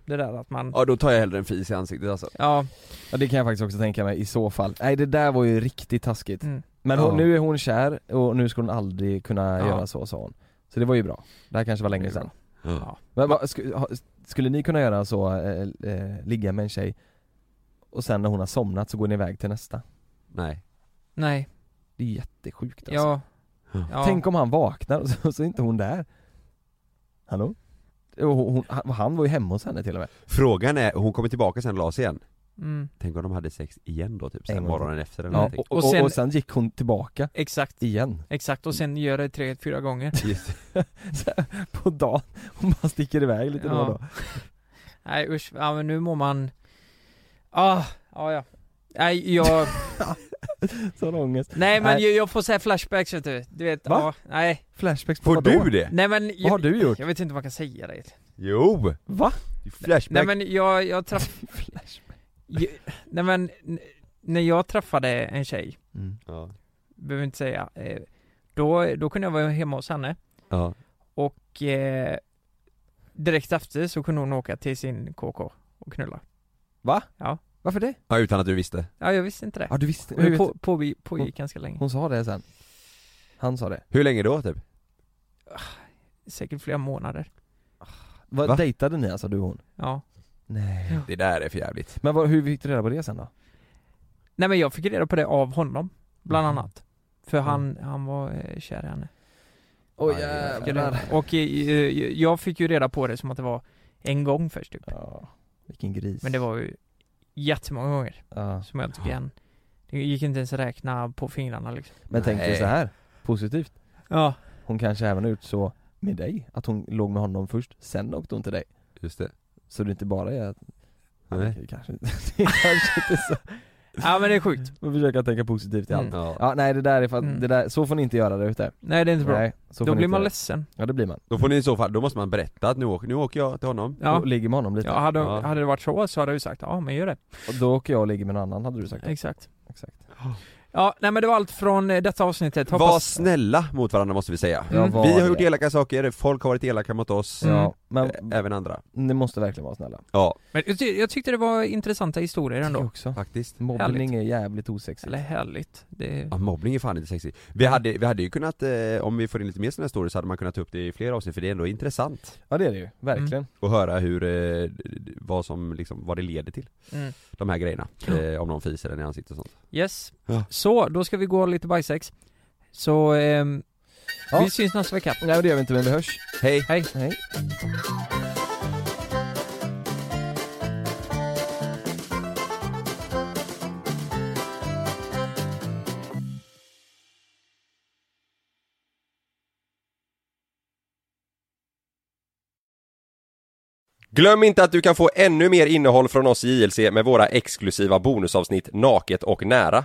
Speaker 3: Det där att man,
Speaker 4: Ja då tar jag hellre en fis i ansiktet alltså.
Speaker 3: Ja,
Speaker 2: Ja det kan jag faktiskt också tänka mig i så fall. Nej det där var ju riktigt taskigt.
Speaker 3: Mm.
Speaker 2: Men hon,
Speaker 4: Ja.
Speaker 2: nu är hon kär och nu ska hon aldrig kunna
Speaker 3: Ja.
Speaker 2: göra så sa hon. Så det var ju bra. Det här kanske var länge sedan.
Speaker 3: Ja.
Speaker 2: Men vad, sku, ha, skulle ni kunna göra så, eh, eh, ligga med en tjej och sen när hon har somnat så går ni iväg till nästa?
Speaker 4: Nej.
Speaker 3: Nej,
Speaker 2: Det är jättesjukt alltså.
Speaker 3: ja, ja.
Speaker 2: Tänk om han vaknar och så, så är inte hon där. Hallå? Och hon, han, han var ju hemma hos henne till och med.
Speaker 4: Frågan är, hon kommer tillbaka sen och la sig igen.
Speaker 3: Mm.
Speaker 4: Tänk om de hade sex igen då typ
Speaker 2: En
Speaker 4: sen morgonen efter eller
Speaker 2: ja, och, och,
Speaker 3: Och sen-
Speaker 2: och sen gick hon tillbaka
Speaker 3: Exakt,
Speaker 2: igen.
Speaker 3: Exakt och sen gör det tre, fyra gånger.
Speaker 2: På dagen, hon bara sticker iväg lite då och då.
Speaker 3: Nej usch, ja men nu mår man Ah, ja ja. Nej jag,
Speaker 2: Sån ångest
Speaker 3: nej men
Speaker 2: Nej.
Speaker 3: jag, jag får säga flashbacks vet du, du vet,
Speaker 2: Va?
Speaker 3: ja, nej
Speaker 2: Flashbacks på
Speaker 4: Får
Speaker 2: vadå?
Speaker 4: du det?
Speaker 3: Nej men
Speaker 2: Vad har
Speaker 3: jag,
Speaker 2: du gjort?
Speaker 3: jag vet inte om man kan säga det
Speaker 4: Jo!
Speaker 2: Va?
Speaker 4: Flashback
Speaker 3: Nej men jag, jag träff,
Speaker 2: Flashback
Speaker 3: jag, nej men när jag träffade en tjej,
Speaker 2: mm.
Speaker 4: ja.
Speaker 3: behöver inte säga, eh, då, då kunde jag vara hemma hos henne
Speaker 4: ja.
Speaker 3: och eh, direkt efter så kunde hon åka till sin KK och knulla
Speaker 2: Va?
Speaker 3: Ja.
Speaker 2: Varför det?
Speaker 4: ja, utan att du visste
Speaker 3: Ja jag visste inte det.
Speaker 2: Ja du visste,
Speaker 3: Det på, på, pågick ganska länge.
Speaker 2: hon sa det sen Han sa det
Speaker 4: Hur länge då typ?
Speaker 3: Säkert flera månader.
Speaker 2: Vad
Speaker 4: Va?
Speaker 2: dejtade ni alltså du och hon?
Speaker 3: Ja.
Speaker 2: Nej
Speaker 4: Det där är för jävligt
Speaker 2: Men vad, hur fick du reda på det sen då?
Speaker 3: Nej men jag fick reda på det av honom, bland
Speaker 2: Mhm.
Speaker 3: annat. För han, han var eh, kär i henne.
Speaker 2: Oj
Speaker 3: reda på. Och eh, eh, jag fick ju reda på det som att det var en gång först typ.
Speaker 2: Ja, vilken gris
Speaker 3: Men det var ju jättemånga gånger
Speaker 2: ja.
Speaker 3: som jag tog igen. Det gick inte ens att räkna på fingrarna liksom.
Speaker 2: Men tänk dig så här positivt
Speaker 3: Ja.
Speaker 2: Hon kanske även gjort så med dig, att hon låg med honom först, sen åkte hon till dig
Speaker 4: Just det
Speaker 2: Så det inte bara är att,
Speaker 4: Nej.
Speaker 2: det kanske inte, det kanske inte så
Speaker 3: Ja men det är sjukt.
Speaker 2: Och försöka tänka positivt i allt.
Speaker 3: Mm.
Speaker 4: Ja.
Speaker 2: Ja nej det där är för att,
Speaker 3: Mm.
Speaker 2: det där, så får ni inte göra där ute.
Speaker 3: Nej det är inte bra.
Speaker 2: Nej, så
Speaker 3: Då blir man
Speaker 2: göra.
Speaker 3: ledsen.
Speaker 2: Ja det blir man.
Speaker 4: Då får ni i så fall, då måste man berätta att nu åker, nu åker jag till honom
Speaker 3: Ja.
Speaker 2: Och ligger med honom lite.
Speaker 3: Ja, hade,
Speaker 4: Ja.
Speaker 3: hade det varit så så hade ju sagt ja men gör det.
Speaker 2: Och då åker jag och ligger med någon annan hade du sagt.
Speaker 3: Exakt.
Speaker 2: Exakt.
Speaker 3: Ja, nej men det var allt från eh, detta avsnittet.
Speaker 4: Var
Speaker 3: Hoppas...
Speaker 4: snälla mot varandra måste vi säga
Speaker 3: Mm.
Speaker 2: Var
Speaker 4: Vi har
Speaker 2: det.
Speaker 4: gjort elaka saker, folk har varit elaka mot oss,
Speaker 3: Mm.
Speaker 2: Ja, men
Speaker 4: Ä- även andra
Speaker 2: ni måste verkligen vara snälla.
Speaker 4: Ja,
Speaker 3: Men jag, ty- jag tyckte det var intressanta historier
Speaker 2: Jag
Speaker 3: ändå.
Speaker 2: också.
Speaker 4: faktiskt
Speaker 2: Mobbning är jävligt osexigt.
Speaker 3: Eller härligt. Det...
Speaker 4: Ja, mobbning är fan inte sexigt. Vi hade, vi hade ju kunnat, eh, om vi får in lite mer sådana här stories, hade man kunnat ta upp det i flera avsnitt för det är ändå intressant
Speaker 2: Ja det är det ju, verkligen.
Speaker 4: att höra hur, eh, vad som liksom, vad det leder till
Speaker 3: Mm.
Speaker 4: De här grejerna, eh, om någon fiser en i ansiktet och sånt
Speaker 3: Yes.
Speaker 4: Ja.
Speaker 3: Så, då ska vi gå lite bajsex. Så, ehm,
Speaker 2: Ja.
Speaker 3: vi syns nästa vecka.
Speaker 2: Nej det gör vi inte men vi hörs.
Speaker 4: Hej!
Speaker 3: Hej.
Speaker 2: Hej.
Speaker 9: Glöm inte att du kan få ännu mer innehåll från oss i JLC med våra exklusiva bonusavsnitt Naket och nära.